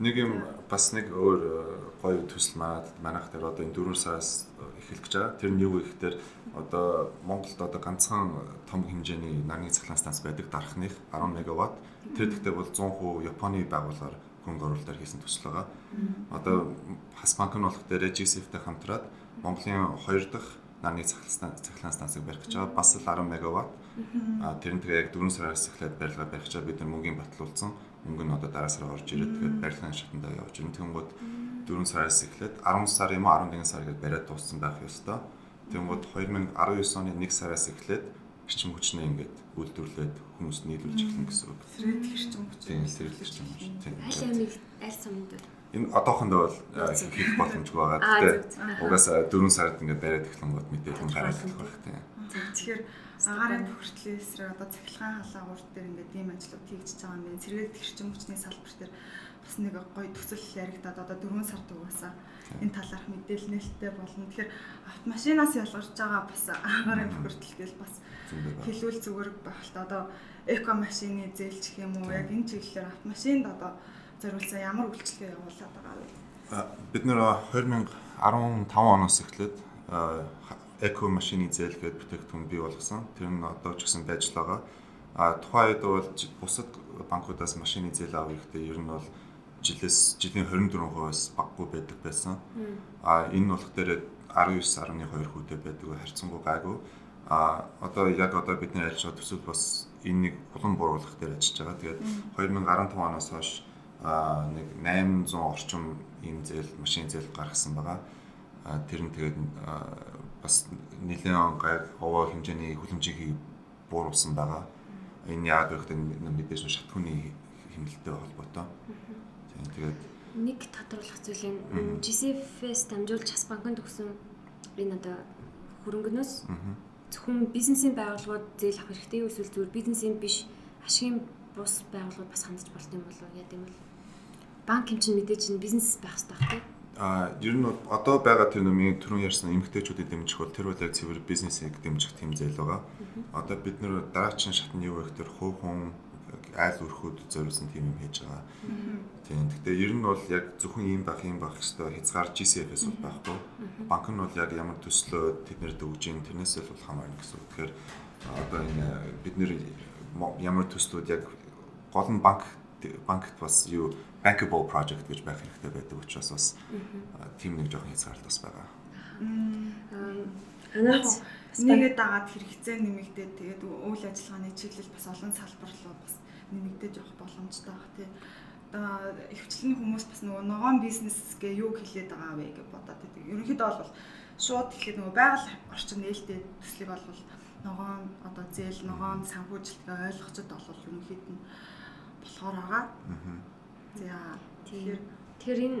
Нэг юм бас нэг өөр э, гоё төсөл манад манайх дээр одоо энэ 4 сараас эхэлж байгаа тэр нь юу вэ гэхээр одоо Монголд одоо ганцхан том хэмжээний нарны цахилгаан станц байдаг дарахных 10 мегаватт тэр дэхтэй бол 100% Японы байгууллагаар хөнгө оруулалтаар хийсэн төсөл байгаа. Одоо хас банк нь болох дээр GCF-тэй хамтраад Монголын 2 дахь нарны цахилгаан цахилгаан станцыг барих гэж байгаа. Бас л 10 мегаватт. А тэр нь тэгээ яг 4 сараас эхлээд барилга барих гэж бид нар мөнгөний батлуулсан. Мөнгө нь одоо дараа сараа орж ирээд тэгээд барилгын шатандаа явж ирнэ. Тэнгүүд 4 сараас эхлээд 10 сар юм уу 11 сар гээд бариад дууссан байх ёстой. Тэнгүүд 2019 оны 1 сараас эхлээд эрчим хүчнээ ингээд үйлдвэрлээд хүмүүс нийлүүлж эхлэн гэсэн үг. Сэрэл эрчим хүч. Тийм, сэрэл эрчим хүч. Тийм. Аль амиг аль сумд Энэ одоохондоо бол хийх боломжгүй байгаа. Гэхдээ угаасаа 4 сард ингээд бариад эхлэнгүүд мэдээлэл гараад ирэх байх тийм. Тэгэхээр агарын эсрэг одоо цахилгаан халаа урд дээр ингээд ийм ажлууд хийгдэж байгаа юм байна. Сэргээд хэрчим хүчний салбар дээр бас нэг гоё төсөл яригадаад одоо 4 сард угаасаа энэ талаарх мэдээлэл нээлттэй болно. Тэгэхээр автомашинаас ялгарч байгаа бас агарын бохирдол гэж бас хэлүүл зүгээр байх л та одоо эко машины зээлчих юм уу яг энэ чиглэлээр автомашинд одоо зориулсан ямар үйлчлэгээ явуулаад байгаа вэ? Бид нэр 2015 оноос эхлээд эко машины зээл гэдэг бүтээгдэхүүн бий болгосон. Тэр нь одоо ч гэсэн байж л байгаа. А тухайн үед бол бусад банкудаас машины зээл авах хэрэгтэй ер нь бол жилээс жилийн 24%-аас баггүй байдаг байсан. А энэ нь болох дээр 19.2 хүнтэй байдаг харьцангуй гайгүй. А одоо яг одоо бидний альж байгаа төсөл бас энэнийг улам бууруулах дээр ажиллаж байгаа. Тэгээд 2015 оноос хойш а нэг 800 орчим ийм зээл машин зээл гаргасан байгаа. А тэр нь тэгээд бас нэлээд гай овоо хэмжээний хүлэмжийг бууруулсан байгаа. Энэ яг гэхдээ мэдээж шатхууны хэмнэлттэй холбоотой. Тийм тэгээд нэг тодруулах зүйл нь GCF-с дамжуулж Хас банкнд өгсөн энэ одоо хөрөнгөнөөс зөвхөн бизнесийн байгууллагууд зээл авах хэрэгтэй юу эсвэл зүгээр бизнесийн биш ашигын бус байгууллагууд бас хандж болт юм болов яа гэм бол? Банк юм чинь мэдээж нь бизнес байх хэрэгтэй байхгүй а ер нь одоо байгаа тэр нөмийн түрүүн ярьсан эмгтээчүүдийг дэмжих бол тэр яг цэвэр бизнесийг дэмжих тэм зээл байгаа. Одоо бид нэр дараагийн шат нь юу вэ гэхээр хувь хүн айл өрхөд зориулсан тийм юм хийж байгаа. Тийм. Гэхдээ ер нь бол яг зөвхөн ийм байх юм байх хэвээр хязгаар GCF-с бол байхгүй. Банк нь бол яг ямар төслөө тэднэрд өгж ийн тэрнээс л бол хамаарна гэсэн үг. Тэгэхээр одоо энэ бид нэр ямар төслүүд яг гол нь банк банкт бас юу bankable project гэж байх хэрэгтэй байдаг учраас бас тийм нэг жоохон хязгаарлалт бас байгаа. Анаас нэгээ дагаад хэрэгцээ нэмэгдээд тэгээд үйл ажиллагааны чиглэл бас олон салбар руу бас нэмэгдэж явах боломжтой баг тий. Одоо ихвчлэн хүмүүс бас нөгөө ногоон бизнес гээ юу хэлээд байгаа вэ гэж бодоод байдаг. Ерөнхийдөө бол шууд тэгэхээр нөгөө байгаль орчин нээлттэй төслийг бол ногоон одоо зээл ногоон санхүүжилтгээ ойлгочод бол ерөнхийд нь болохоор байгаа. За тэгэхээр тэр энэ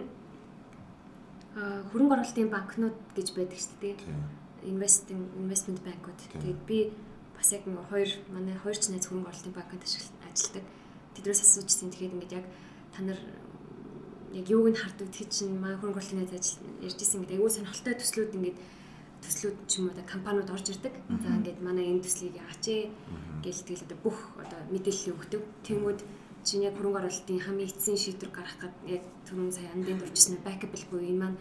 хөрөнгө оруулалтын банкнууд гэж байдаг шүү дээ. Инвестинг инвестмент банкуд. Тэгээд би бас яг нэг хоёр манай хоёр ч найз хөрөнгө оруулалтын банкнд ажилладаг. Тэдрээс асуужсэн. Тэгэхээр ингээд яг та нар яг юуг нь хардаг тэг чинь манай хөрөнгө оруулалтын ажил ярьжсэн гэдэг. Айгуу сонирхолтой төслүүд ингээд төслүүд ч юм уу одоо компаниуд орж ирдэг. За ингээд манай энэ төслийг яач ээ гэж тэгэл одоо бүх одоо мэдээлэл өгдөг. Тэнгүүд чинь яг хөрөнгө оруулалтын хамгийн эцсийн шийдвэр гаргах гэдэг яг түрүүн сая андын дуржсэн backup буюу энэ маань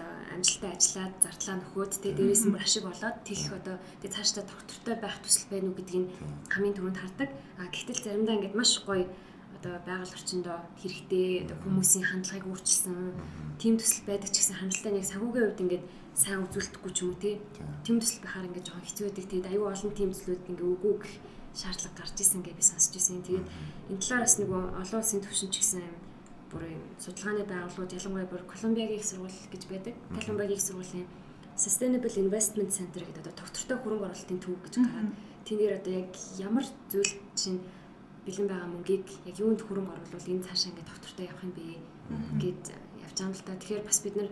одоо амжилттай ажиллаад зардлаа нөхөөд тэгээ дээрээс нь ашиг болоод тэлэх одоо тэгээ цаашдаа доктортой байх төсөл байна уу гэдгийг хамгийн түрүүнд хардаг. А гэтэл заримдаа ингээд маш гоё одоо байгаль орчиндөө хэрэгтэй одоо хүмүүсийн хандлагыг өөрчилсөн тийм төсөл байдаг ч гэсэн хандлтаа нэг санхүүгийн хувьд ингээд сайн үзүүлдэхгүй ч юм уу тийм төсөл байхаар ингээд жоохон хэцүү байдаг. Тэгээд аюу олон тийм төслүүд ингээд үгүй гэх шаардлага гарч исэн гэж би сонсч ирсэн. Тэгээд энэ талаараас нөгөө олон улсын төвшин ч гэсэн бүр юм судалгааны байгууллагууд ялангуяа бүр Колумбиагийн их сургууль гэж байдаг. Колумбиагийн их сургуулийн Sustainable Investment Center гэдэг одоо тогтвортой хөрөнгө оруулалтын төв гэж гараад тэн дээр одоо яг ямар зүйл чинь бэлэн байгаа мөнгийг яг юунд хөрөнгө оруулвал энэ цаашаа ингээд тогтвортой явах юм бэ гэд явж байгаа юм л та. Тэгэхээр бас бид нэр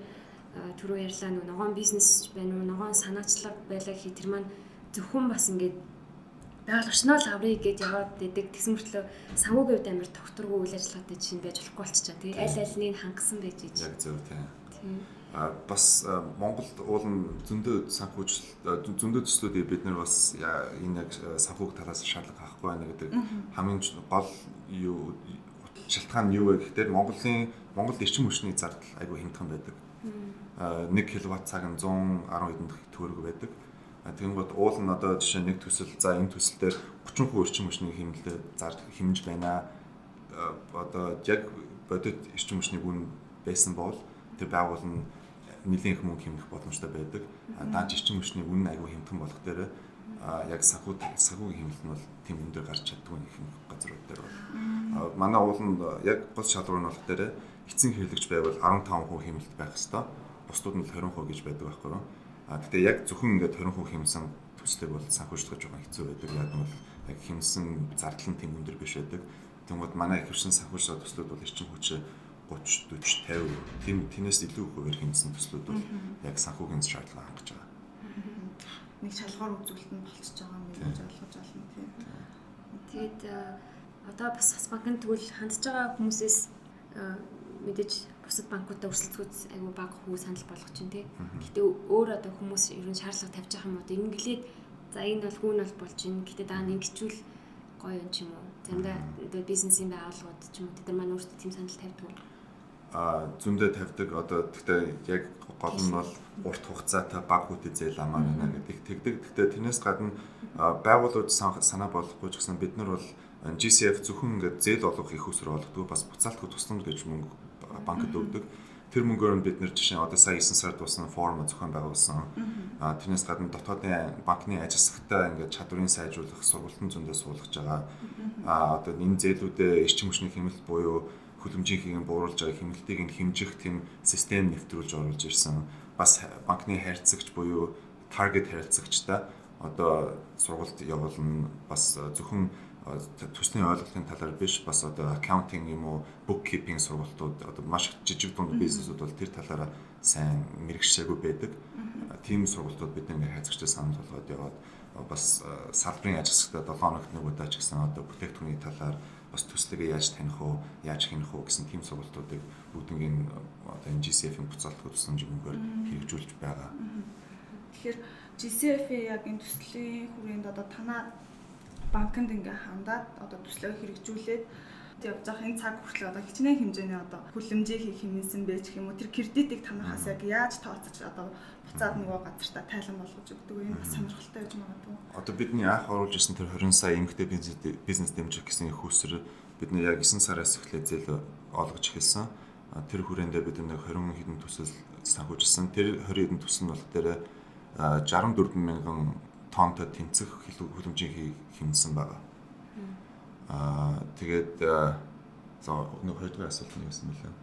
түрүү ярьлаа нөгөө ногоон бизнес байна уу, ногоон санаачлаг байлаа гэхий тэр маань зөвхөн бас ингээд байгаль орчноо л аврыг гэд яваад идэг тэгсэн мөртлөө санхүүгийн хувьд амар тогтворгүй үйл ажиллагаатай чинь байж болохгүй болчихоо тий аль альнийг хангасан байж ийж. Яг зөв тий. А бас Монголд уулын зөндөө санхүүжилт зөндөө төслүүдийг бид нар бас энэ яг санхүүг талаас шаардлага авахгүй байна гэдэг хамгийн гол юу шалтгаан нь юу вэ гэхээр Монголын Монголд эрчим хүчний зардал айгүй хямдхан байдаг. 1 кВт цаг нь 110 хэдэн төгрөг байдаг. Тэгэнгүүт уул нь одоо жишээ нэг төсөл за энэ төсөл дээр 30% эрчим хүчний хэмнэлтэд зар хэмж байна. Одоо яг бодит эрчим хүчний гүн байсан бол тэр байгуул нь нэлийн их мөнгө хэмнэх боломжтой байдаг. Дааж эрчим хүчний үн айгүй хэмтэн болох дээр яг санхүү санхүүгийн хэмнэлт нь бол тийм өндөр гарч чаддгүй их газрууд дээр бол. Манай ууланд яг гол шалгуур нь болох дээр эцсийн хэрэглэгч байвал 15% хэмнэлт байх хэвээр. Бусдууд нь 20% гэж байдаг байхгүй юу? А гэтээ яг зөвхөн ингээд 20% хэмсэн төслийг бол санхүүжлж байгаа хэцүү байдаг. Яг нь бол яг хэмсэн зардал нь тийм өндөр биш байдаг. Тэгмээд манай их хвшин санхүүжлага төслүүд бол эрчим хүчээ 30 40 50 тийм тэнэс илүү хуваар хэмсэн төслүүд бол яг санхүүгийн шаардлага хангаж байгаа. Нэг шалгуур үзүүлэлт нь болчихж байгаа юм гэж ойлгож байна тийм. Тэгэд одоо бас хас банкнд тэгвэл хандж байгаа хүмүүсээс мэдээж бусад банкудаа өрсөлдөхөд айгүй баг хүү санал болгож чинь тий. Гэтэ өөр одоо хүмүүс ер нь шаардлага тавьж байгаа юм уу? Инглээд за энэ бол хүүн бол болж байна. Гэтэ даа ингэчүүл гоё юм ч юм уу. Заримдаа одоо бизнесийн байгууллагууд ч юм уу тэд нар маань өөрсдөө тийм санал тавьдаг а зөндөө тавьдаг одоо гэхдээ яг гол нь бол урт хугацаатай баг үедээ зээл амаар байна гэдэг тэгдэг. Гэхдээ тэрнээс гадна байгууллагууд санаа болгохгүй ч гэсэн бид нар бол GCF зөвхөн ингээд зээл олох их усруу болгодог бас буцаалтгүй тусламж гэж мөнгө банкд өгдөг. Тэр мөнгөөр нь бид нэр жишээ одоо сая 9 сард болсон форум зохион байгуулсан. А тэрнээс гадна дотоодын банкны ажилсагтай ингээд чадварыг сайжруулах сургалтын зөндөө суулгаж байгаа. А одоо энэ зээлүүдээ эрчим хүчний хэмнэлт буюу хөлөмжийнхийг бууруулж байгаа хэмнэлтийг нь хэмжих тийм систем нэвтрүүлж оруулж ирсэн. Бас банкны харьцагч буюу таргет харилцагчтай одоо сургалт явуулна бас зөвхөн төсний ойлголтын талаар биш бас одоо аккаунтинг юм уу bookkeeping сургалтууд одоо маш жижиг дунд бизнесүүд бол тэр талаараа сайн мэрэгшээгүй байдаг. Тийм сургалтууд бид ингээ хайцагчтай санал болгоод яваад бас салбарын ажилсагтаа 7 хоногт нэг удаа ч гэсэн одоо бүтээгдэхүүний талаар бас төслөгээ яаж таних уу, яаж хянах уу гэсэн тийм сургалтуудыг бүгднийг одоо энэ GCF-ийн буцаалтгүй тусламж өгөхөөр хэрэгжүүлж байгаа. Тэгэхээр GCF-ийн яг энэ төслийн хүрээнд одоо танаа банкнд ингээ хандаад одоо төслөө хэрэгжүүлээд явж байгаа энэ цаг хүртэл одоо хичнээн хэмжээний одоо хүлэмжийг хийх хэмнэсэн байж гэх юм уу тэр кредитийг танахаас яг яаж тооцож одоо буцаад нөгөө газартаа тайлан болгож өгдөг юм бас сонирхолтой байж магадгүй. Одоо бидний анх оруулж ирсэн тэр 20 сая эмгтэй бизнес дэмжих гэсэн их хүсэр бидний яг 9 сараас эхлээд зээл олгож эхэлсэн. Тэр хүрээндээ бид нэг 20 хэдэн төсөл санхүүжилсэн. Тэр 20 хэдэн төсөл нь бол дээр 64 мянган тонтой тэнцэх хүлэмжийн хэмнсэн байгаа. Аа тэгээд за нэг хоёрдугаар асуулт нь юусэн мөлөө?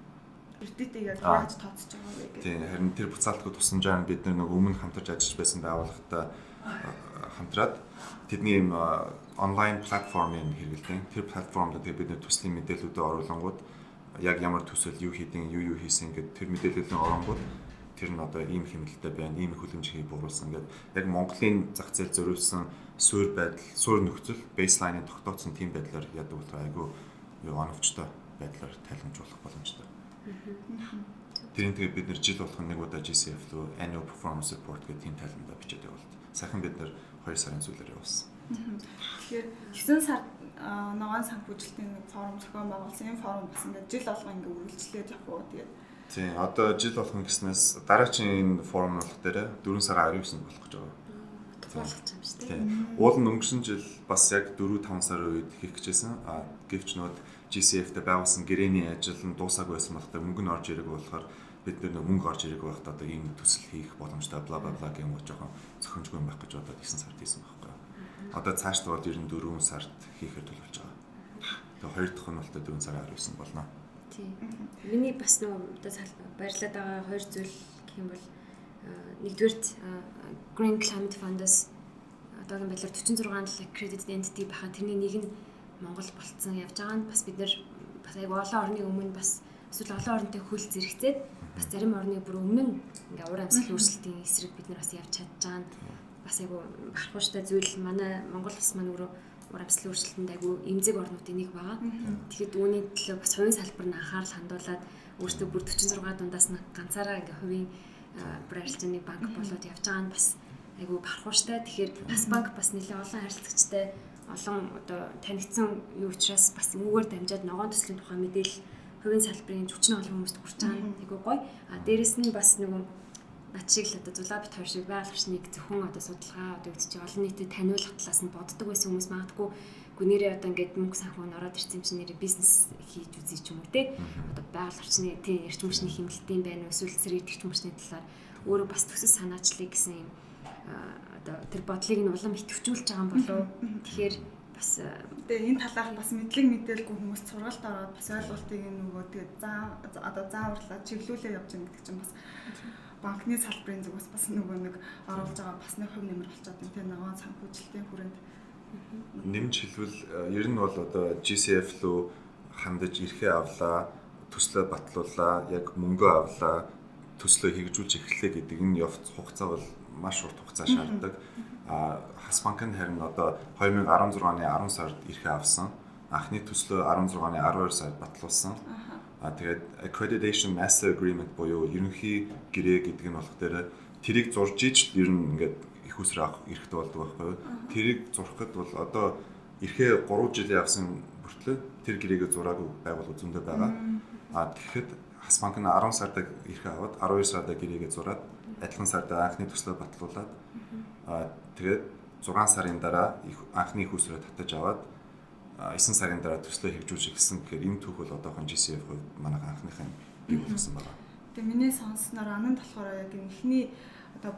Кредитийг яг яаж тооцож байгаа вэ гэдэг. Тийм харин тэр буцаалтгүй тусламжаар бид нэг өмнө хамтарч ажиллаж байсан байгууллагатай хамтраад тэдний юм онлайн платформыг хэрэглэдэг. Тэр платформд тэгээд бид төслийн мэдээллүүдээ оруулангууд яг ямар төсөл юу хийдин, юу юу хийсэн гэдэг тэр мэдээллүүдээ оронгууд тэр нь одоо ийм хэмнэлттэй байна, ийм хөлөмж хий бууруулсан гэдэг яг Монголын зах зээл зориулсан суурь байдал, суурь нөхцөл бейслайныг тогтооцсон тийм байдлаар яадаг бол айгүй юу оновчтой байдлаар тайлбарлах боломжтой. Тэрийн тэгээ бид нэр жил болгон нэг удаа GCF руу annual performance report гэх тийм тайлбараа бичээд явуулт. Сайхан бид нэр 2 сарын зүйлээр явуулсан. Тэгэхээр 9 сард ногоон санхүүжилтийн форум зохион байгуулсан. Энэ форум бас ингээд жил болгон ингээд үргэлжлээд явах уу тэгээд Тийм одоо жил болгон гэснээс дараагийн форум болох дээр 4 сарын 19-нд болох гэж байгаа. Болгож юм шүү дээ. Тийм. Уул нь өнгөрсөн жил бас яг 4 5 сарын үед хийх гэжсэн. А гэвч нөт GCF-тэй байгуулсан гэрээний ажил нь дуусаагүй байсан болохоор мөнгө нь орж ирэх болохоор бид нэр мөнгө орж ирэх байхдаа одоо ийм төсөл хийх боломжтой бла бла бла юм уу жоохон зохимжгүй байх гэж бодоод 9 сард хийсэн байхгүй. Одоо цаашд бол 94 сард хийхээр төлөвлөж байгаа. Тэгээ хоёр дахь нь бол 4 сарын 19 болно. Тийм. Миний бас нөгөө одоо баярлаад байгаа хоёр зүйл гэх юм бол нэгдүгээрт Green Climate Fund-аас одоогийн байдлаар 46 accredited entity байхад тэрний нэг нь Монгол болцсон явж байгаа нь бас бид нэр бас айгу олон орны өмнө бас эсвэл олон оронтой хөл зэрэгцээд бас зарим орны бүр өмнө ингээ уур амьсгал өөрчлөлтийн эсрэг бид нар бас явж чадж байгаа нь бас айгу бахархууштай зүйл. Манай Монгол бас маань өөрөө уур амьсгалын өөрчлөлтөнд айгу эмзэг орнуудын нэг байгаа. Тэгэхэд үүний төлөө бас хувийн салбар нь анхаарал хандуулад өөртөө бүр 46 дундаас нь ганцаараа ингээ хувийн бүр арилжааны банк болоод явж байгаа нь бас айгу бахархууштай. Тэгэхээр бас банк бас нэлээд олон харилцагчтай олон одоо танигдсан юу учраас бас үүгээр дамжаад ногоон төслийн тухай мэдээлэл хувийн салбарын хүчний олон хүмүүст хүрч байгаа нь айгу гоё. А дээрэс нь бас нөгөө над шиг л одоо зулаа бит хоёр шиг байгалагчныг зөвхөн одоо судалгаа одоо үгдчих олон нийтэд таниулах талаас нь боддог байсан хүмүүс магадгүй. Гүнээрээ одоо ингээд мөнгө санхүү ороод ирсэн юм чинь нэрээ бизнес хийж үзье ч юм уу те. Одоо байгаль орчны тий эрч хүчний хэмнэлтийн байна уу? Эсвэл зэрэг эрч хүчний талаар өөрөө бас төсөс санаачлыг гэсэн юм одоо тэр бодлыг нь улам идэвхжүүлж байгаа юм болов тэгэхээр бас тэгээ энэ талаар бас мэдлэг мэдээлгүй хүмүүс сургалт ороод бас ойлголтыг нөгөө тэгээ заа одоо зааварлаа чиглүүлээ явж байгаа гэдэг чинь бас банкны салбарын зүгээс бас нөгөө нэг оруулж байгаа бас нэг хувь нэмэр болчиход байна. Тэгээ нөгөө санхүүжилтийн хүрээнд нэмж хэлбэл ер нь бол одоо GCF лөө хандаж ирэхээ авлаа, төслөө батлууллаа, яг мөнгөө авлаа, төслөө хэрэгжүүлж эхлэе гэдэг энэ явц хугацаа бол маш урт хугацаа шаарддаг. А Хас банк нь харин одоо 2016 оны 10 сард ирэхээ авсан. Анхны төслөө 16 оны 12 сард батлуулсан. А тэгээд accreditation master agreement буюу ерөнхий гэрээ гэдэг нь болох дээр тэрийг зурж иж ер нь ингээд их усрээ авах эрэхтэй болдог байхгүй юу. Тэрийг зурхад бол одоо эрхээ 3 жилийн авсан бүртлээ тэр гэрээгээ зураагүй байгууллага зөндөө байгаа. А тэгэхэд Хас банк нь 10 сард эрхээ аваад 12 сард гэрээгээ зураад адилхан сард анхны төслөө батлуулаад а тэгээд 6 сарын дараа анхны их усрээ татаж аваад 9 сарын дараа төслөө хэрэгжүүлж гисэн гэхээр энэ түүх бол одоохон GCF хувьд манай анхныхын бий болгосон байна. Тэгээ миний сонсноор ананд болохоор яг эхний одоо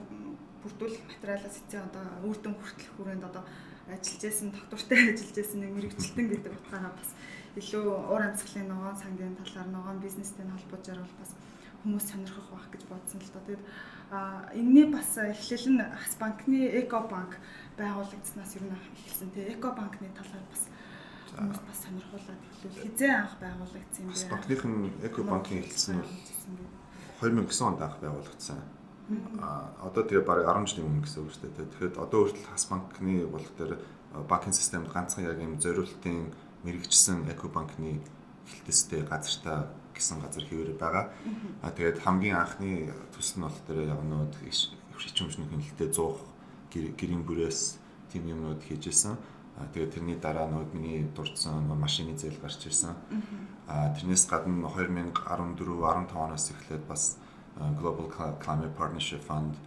бүрдүүлэх материалаас эцэг одоо үрдэн хүртэл хүрээнд одоо ажиллаж байсан доктортой ажиллаж байсан нэг мэрэгчлэн гэдэг утгаараа бас илүү уур амьсгалын ногоон сангийн талаар ногоон бизнестэй холбоожаар бол бас хүмүүс сонирхох байх гэж бодсон л доо. Тэгээд энэний бас эхлэл нь Хас банкны Эко банк байгуулагдсанаас ер нь эхэлсэн. Тэгээ Эко банкны талаар бас хүмүүс бас сонирхуулаад эхлэв. Хизээ анх байгуулагдсан юм бэ? Банкныхын Эко банкын эхэлсэн нь 2009 онд анх байгуулагдсан. А одоо тэгээ бараг 10 жилийн өмнө гэсэн үг шүү дээ. Тэгэхээр одоо хүртэл Хас банкны болох дээр банкын системд ганцхан яг юм зориултын мэрэгчсэн Эко банкны хилтэстэй газартаа гэсэн газар хэвээр байгаа. А тэгээд хамгийн анхны төсөл нь болох дээр яг нөө хичмжний хөндлөлтөд 100 гэрийн бүрээс тийм юмнууд хийжсэн. А тэгээд тэрний дараа нөгөө миний дурдсан машины зээл гарч ирсэн. А тэрнээс гадна 2014 15 оноос эхлээд бас Global Climate Partnership Fund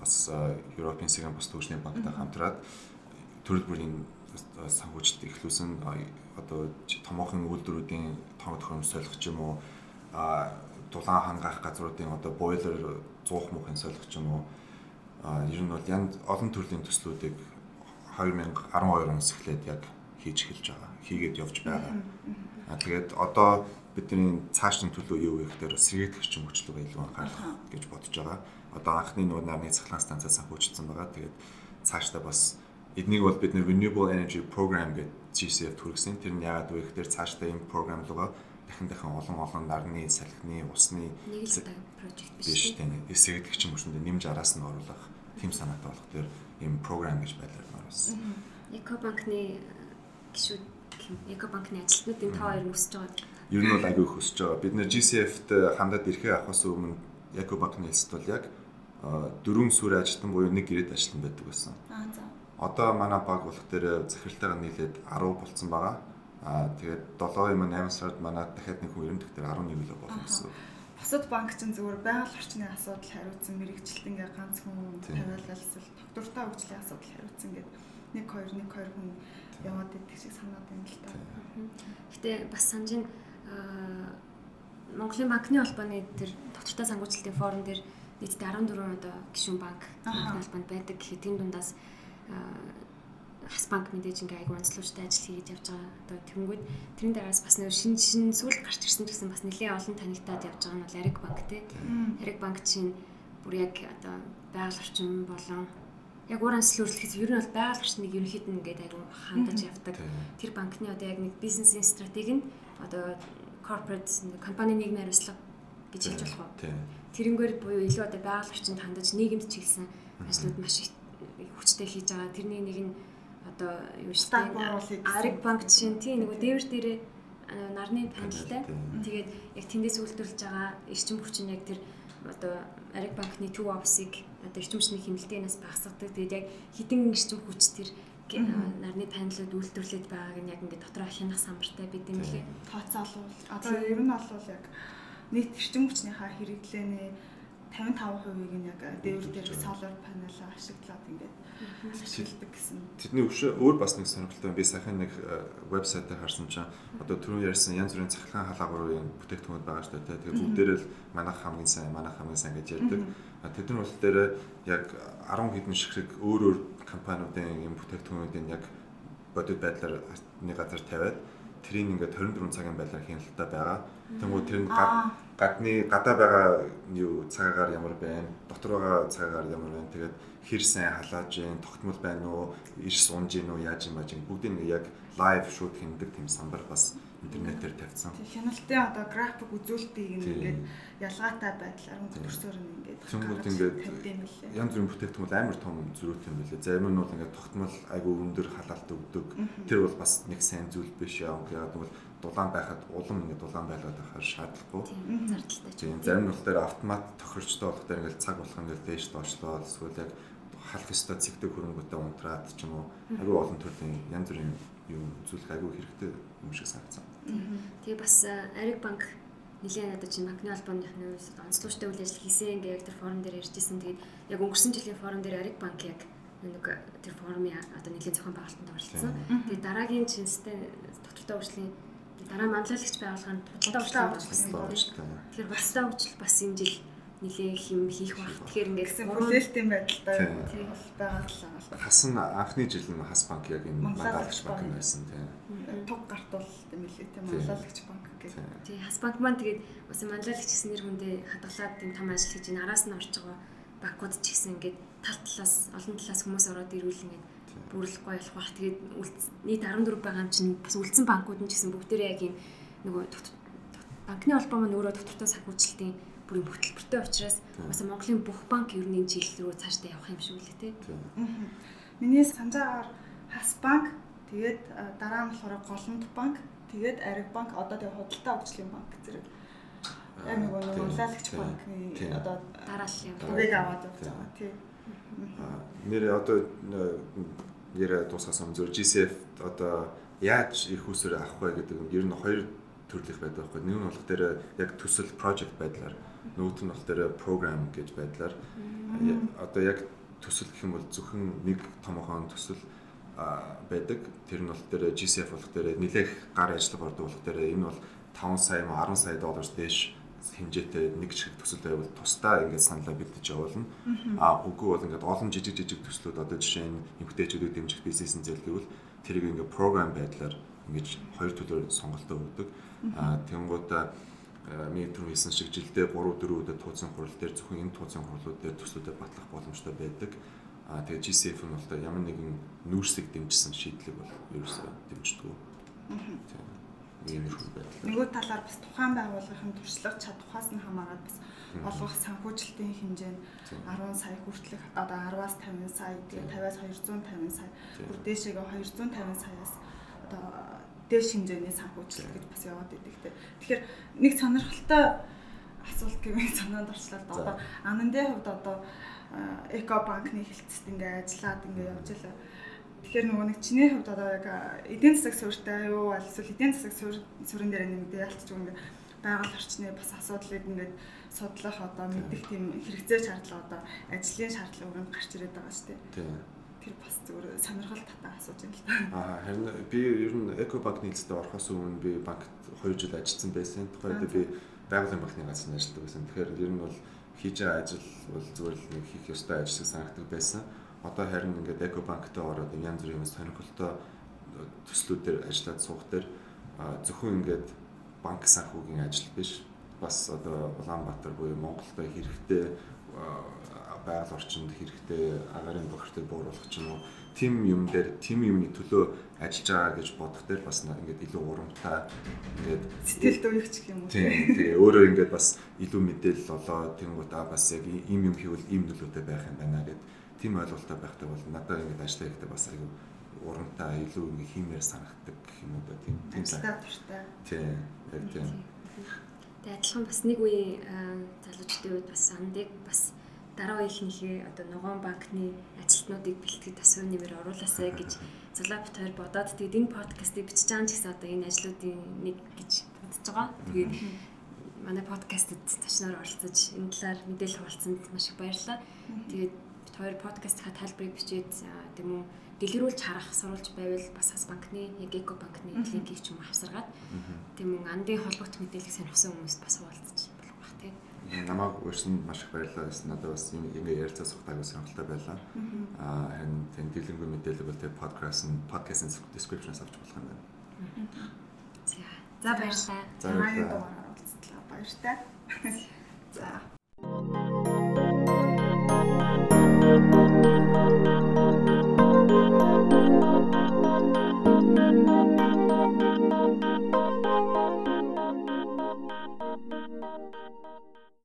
бас European Second Post Төвчний банктай хамтраад төрөл бүрийн санхүүжилт эхлүүлсэн. Одоо томоохон үйлдвэрүүдийн тоног төхөөрөмж солих ч юм уу дулаан хангаах газруудын одоо бойлер 100 мухын солих ч юм уу. Ер нь бол янз олон төрлийн төслүүдийг 2012 оноос эхлээд яг хийж эхэлж байгаа. Хийгээд явж байгаа. А тэгээд одоо бидний цаашдын төлөө юу вэ гэхээр хүчин хүчлэгээ илүү анхаарах гэж бодож байгаа. Одоо анхны нөгөө нарны цахилгаан станцаас санхүүжсэн байгаа. Тэгээд цаашдаа бас эднийг бол бид Renewable Energy Program гэдэг GCF төрөсөн. Тэр нь яагаад вэ гэхээр цаашдаа энэ програм руугаа дахин дахин олон олон нарны, салхины, усны нэг л project биш тийм. Юм хүчтэнд нэмж араас нь оруулах тийм санаатай болох тэр ийм програм гэж байлаа бас. Экобанкны гişүүд Экобанкны ажилтнуудын тоо хоёр өсөж байгаа. Ер нь бол аягүй их өсөж байгаа. Бид нэр GCF-т хандаад ирэхээ авахаас өмнө Экобанкны хэлсэд бол яг дөрвөн сүр ажилтан буюу нэг гэрээд ажилтан байдаг байсан. Аа за. Одоо манай баг болох дээр захиралтайгаа нийлээд 10 болцсон байгаа. Аа тэгээд 7-8 сард манай дахиад нэг хүн ерөнхийдөө 11 л болно гэсэн. Бусад банк чинь зүгээр байгаль орчны асуудал хариуцсан мэрэгчлэлт ингээ ганц хүн тавиалалсал доктортой хөгжлийн асуудал хариуцсан гэдэг нэг хоёр нэг хоёр хүн яваад идэх шиг санаад байна л та. Гэтэ бас санаж Монголын банкны холбооны тэр доктортой сангуучлалтын форум дээр нийтдээ 14 одоо гишүүн банк холбоонд байдаг гэхэд тийм дундаас хас банк мэдээж ингээ айгу онцлогчтой ажил хийж явж байгаа. Одоо тэнгүүд тэрэн дээрээс бас нөө шин шин сүлд гарч ирсэн ч гэсэн бас нэлээд олон танигдаад явж байгаа нь бол Ариг банк те. Ариг банк чинь бүр яг одоо байгаль орчин болон яг уур амьсгалын үржлэхээс ер нь бол байгаль орчныг ерөнхийд нь ингээд айгу хандаж явдаг. Тэр банкны одоо яг нэг бизнесийн стратеги нь одоо corporate компани нийгмийн хариуцлага гэж хэлж болох уу? Тэрнгээр буюу илүү одоо байгаль орчинд хандаж нийгэмд чиглэсэн ажлууд маш их хүчтэй хийж байгаа. Тэрний нэг нь одоо юу штэ Ариг банк чинь тийм нэг дээвэр дээрээ нарны панелтай. Тэгээд яг тэндээс үйлдвэрлэж байгаа эрчим хүч нь яг тэр одоо Ариг банкны төв офисыг одоо эрчим хүчний хэмнэлтээнээс багасгадаг. Тэгээд яг хідэн эрчим хүч тэр нарны панелууд үйлдвэрлээд байгааг нь яг ингээд дотроо хянах самбартай бид юм лээ. Тооцоолвол одоо ер нь бол яг нийт эрчим хүчнийхаа хэрэглээний 55%-ийг нь яг дээвэр дээр солар панел ашиглаад ингээд ашигладаг гэсэн. Тэдний өвшөө өөр бас нэг сонирхолтой би саяхан нэг вебсайтаар харсан чинь одоо түрүү ярьсан янз бүрийн цахилгаан халагрын бүтээгдэхүүнүүд байгаа шүү дээ. Тэгээд бүгдээрээ л манайх хамгийн сайн, манайх хамгийн сайн гэж ярьдаг. Тэд нар бол дээр яг 10 хэдэн ширхэг өөр өөр компаниудын юм бүтээгдэхүүнүүдийн яг бодит байдлаар нэг газар тавиад тэрийг ингээд 24 цагийн байдлаар хяналттай байгаа. Тэнгүү тэр нь гадны гадаа байгаа юу цагаагаар ямар байна, дотор байгаа цагаагаар ямар байна. Тэгээд хэр сайн халааж гин, тогтмол байна уу, ирс унж гин үү, яаж юм ааж бүгдийг яг лайв шууд хиндэг тийм самбар бас интернетээр тавьсан. Хяналтын одоо график үзүүлэлтийг ингээд ялгаатай байдлаар хөтөлбөрсөөр ингээд Тэнгүүд ингээд янз бүрийн бүтээгдэхүүн амар том зөрүүтэй юм билээ. Зарим нь бол ингээд тогтмол айгүй өндөр халаалт өгдөг. Тэр бол бас нэг сайн зүйл биш яа. Яг бол дулаан байхад улам ингээд дулаан байлгаад байхаар шаардлагагүй. Зардалтай. Тийм зарим нь бол тэр автомат тохирчтой болох дээр ингээд цаг болох ингээд дээш доошлоо эсвэл яг халах ёстой цэгдэг хөрөнгөтэй унтраад ч юм уу айгүй олон төрлийн янз бүрийн юм үзүүлэх айгүй хэрэгтэй юм шиг санагдсан. Тэгээ бас Ариг банк нэлээд одоо чинь банкны албаны онцлогчтой үйл ажиллагаа хийсэн ингээ яг тэр форум дээр ярьжсэн. Тэгээд яг өнгөрсөн жилийн форум дээр Ариг банк яг нэг тэр форумын одоо нэлээд зохион байгуулалтанд оролцсон. Тэгээд дараагийн чинстэй доктортой урьдчилан дараа манлайлагч байгууллаганд худалдаа урьдчилан болсон. Тэгэхээр бусдаа урьдчил бас энэ жил нилээ хим хийх баг. Тэгэхээр ингээд бүлээлтийн байдалтай. Байгаа л хасан анхны жил нь хас банк яг энэ манлайлагч банк байсан тийм. Туг гартуул юм лээ тийм манлайлагч банк гэх. Тийм. Хас банк маань тэгээд бас манлайлагч гэсэн нэр хүндээ хадгалаад тийм том ажил хийж ин араас нь орж байгаа банкуд ч гэсэн ингээд тал талаас олон талаас хүмүүс ороод ирүүл ингээд бүрлэхгүй болох бах. Тэгээд нийт 14 байгаа юм чинь бас үлдсэн банкуд нь гэсэн бүгдээрээ яг юм нөгөө банкны холбоо маань өөрөө доктортой санхүүжилтийн бүрийн хөтөлбөртэй учраас бас Монголын бүх банк ер нь энэ жил рүү цаашдаа явах юм шиг үлээ тий. Миний санджаагаар Хас банк тэгээд дараа нь болохоор Голомт банк тэгээд Ариг банк одоо тэгээд худалдаа хөгжлийн банк зэрэг яг нэг нэг улаалагч банкны одоо дараалал юм. Төвийг аваад явж байгаа тий. Нэр одоо яриа дуусгасан зөв GCF одоо яаж их усэр авах вэ гэдэг нь ер нь хоёр төрлөх байдаг байхгүй. Нэг нь болох дээр яг төсөл project байдлаар нөгөөх нь болохоор program гэж байдлаар одоо яг төсөл гэх юм бол зөвхөн нэг томоохон төсөл байдаг. Тэр нь бол тэр GCF болох дээр нэлээх гар ажиллага ордог болох дээр энэ бол 5 сая 10 сая доллараас дээш хэмжээтэй нэг шиг төсөл байвал тусдаа ингээд саналаа бэлдэж явуулна. А үгүй бол ингээд олон жижиг жижиг төслүүд одоо жишээ нь эмгтээчүүдийг дэмжих бизнесийн зээл гэвэл тэрийг ингээд програм байдлаар ингэж хоёр төлөөр сонголтоо өгдөг. А тэнгуудаа миний түрүү хэлсэн шиг жилдээ 3 4 удаа тууцын хурал дээр зөвхөн энэ тууцын хурлууд дээр төслүүдэд батлах боломжтой байдаг. Аа тэгээ GCF нь бол ямар нэгэн нүүрсийг дэмжсэн шийдлийг бол ерөөсөө дэмждэг. Тийм. Иймэрхүү байдал. Нөгөө талаар бас тухайн байгууллагын туршлага чадхаас нь хамаарат бас олгох санхүүжилтийн хэмжээ нь 10 сая хүртэлх одоо 10-аас 50 сая тэгээ 50-аас 250 сая бүр дээшээгээ 250 саяас одоо дээш хэмжээний санхүүжилт гэж бас яваад идэг те. Тэгэхээр нэг сонирхолтой асуулт гэвэл санаанд орчлоо. Одоо анандын хувьд одоо эко банкны хэлтсэд ингээ ажиллаад ингээ явж байлаа. Тэгэхээр нөгөө нэг чиний хувьд одоо яг эдийн засаг суурьтай юу эсвэл эдийн засаг суурин дээр нэмэгдээ ялцчих ингээ байгаль орчны бас асуудлыг ингээд судлах одоо мэдих тийм хэрэгцээ шаардлага одоо ажлын шаардлага өрөнд гарч ирээд байгаа шүү дээ. Тийм тэр бас зүгээр сонирхол татаа асууж байна л та. Аа харин би ер нь Экобанк нийлцэд орохоос өмнө би банкт 2 жил ажилласан байсан. Тухайд би байгалийн банкны газар ажилладаг байсан. Тэгэхээр ер нь бол хийж байгаа ажил бол зүгээр л нэг хийх ёстой ажил шиг санагддаг байсан. Одоо харин ингээд Экобанктай ороод янз бүрийн сонирхолтой төслүүдээр ажиллаад суух дээр зөвхөн ингээд банк санхүүгийн ажил биш. Бас одоо Улаанбаатар буюу Монголд хэрэгтэй байгаль орчинд хэрэгтэй агарын бохиртыг бууруулах ч юм уу тим юм дээр тим юмны төлөө ажиллаж байгаа гэж бодох дээр бас ингээд илүү урамтай ингээд сэтгэлд уягч гэх юм уу? Тийм тэгээ өөрөө ингээд бас илүү мэдээлэл олоо тэнгуут аа бас яг ийм юм хийвэл ийм нөлөөтэй байх юм байна гэд тийм ойлголттой байхтай бол надад ингээд ажиллах хэрэгтэй бас аюу урамтай илүү ингээд хиймээр санагддаг гэх юм уу да тийм тийм дуртай тийм яг тийм. Тэгээ адилхан бас нэг үе залуучдын үед бас андыг бас дараа үеийнхнийхээ одоо ногоон банкны ажилтнуудыг бэлтгэж асуу нэмэр оруулаасай гэж Залаа бит хоёр бодоод тэгээд энэ подкастыг бичиж байгаа ч гэсэн одоо энэ ажлуудын нэг гэж бодож байгаа. Тэгээд манай подкастэд тачнаар оролцож энэ талаар мэдээлэл хуваалцсанд маш их баярлалаа. Тэгээд хоёр подкастынхаа тайлбарыг бичээд тийм үү дэлгэрүүлж харах сурулж байвал бас хас банкны яг эко банкны линкийг ч юм авсаргаад тийм үү андын холбогд мэдээлэл сонирхсан хүмүүст бас хуваалцаж намайг урьсан маш их баярлалаа гэсэн надад бас ингэ ярилцаа сухтайг сонирхолтой байлаа. Аа харин тэн дэлгэнгүй мэдээлэл бол тэр подкаст нь подкастын description-аас авч болох юм байна. За баярлалаа. За баярлалаа. Баяртай. За Thank you.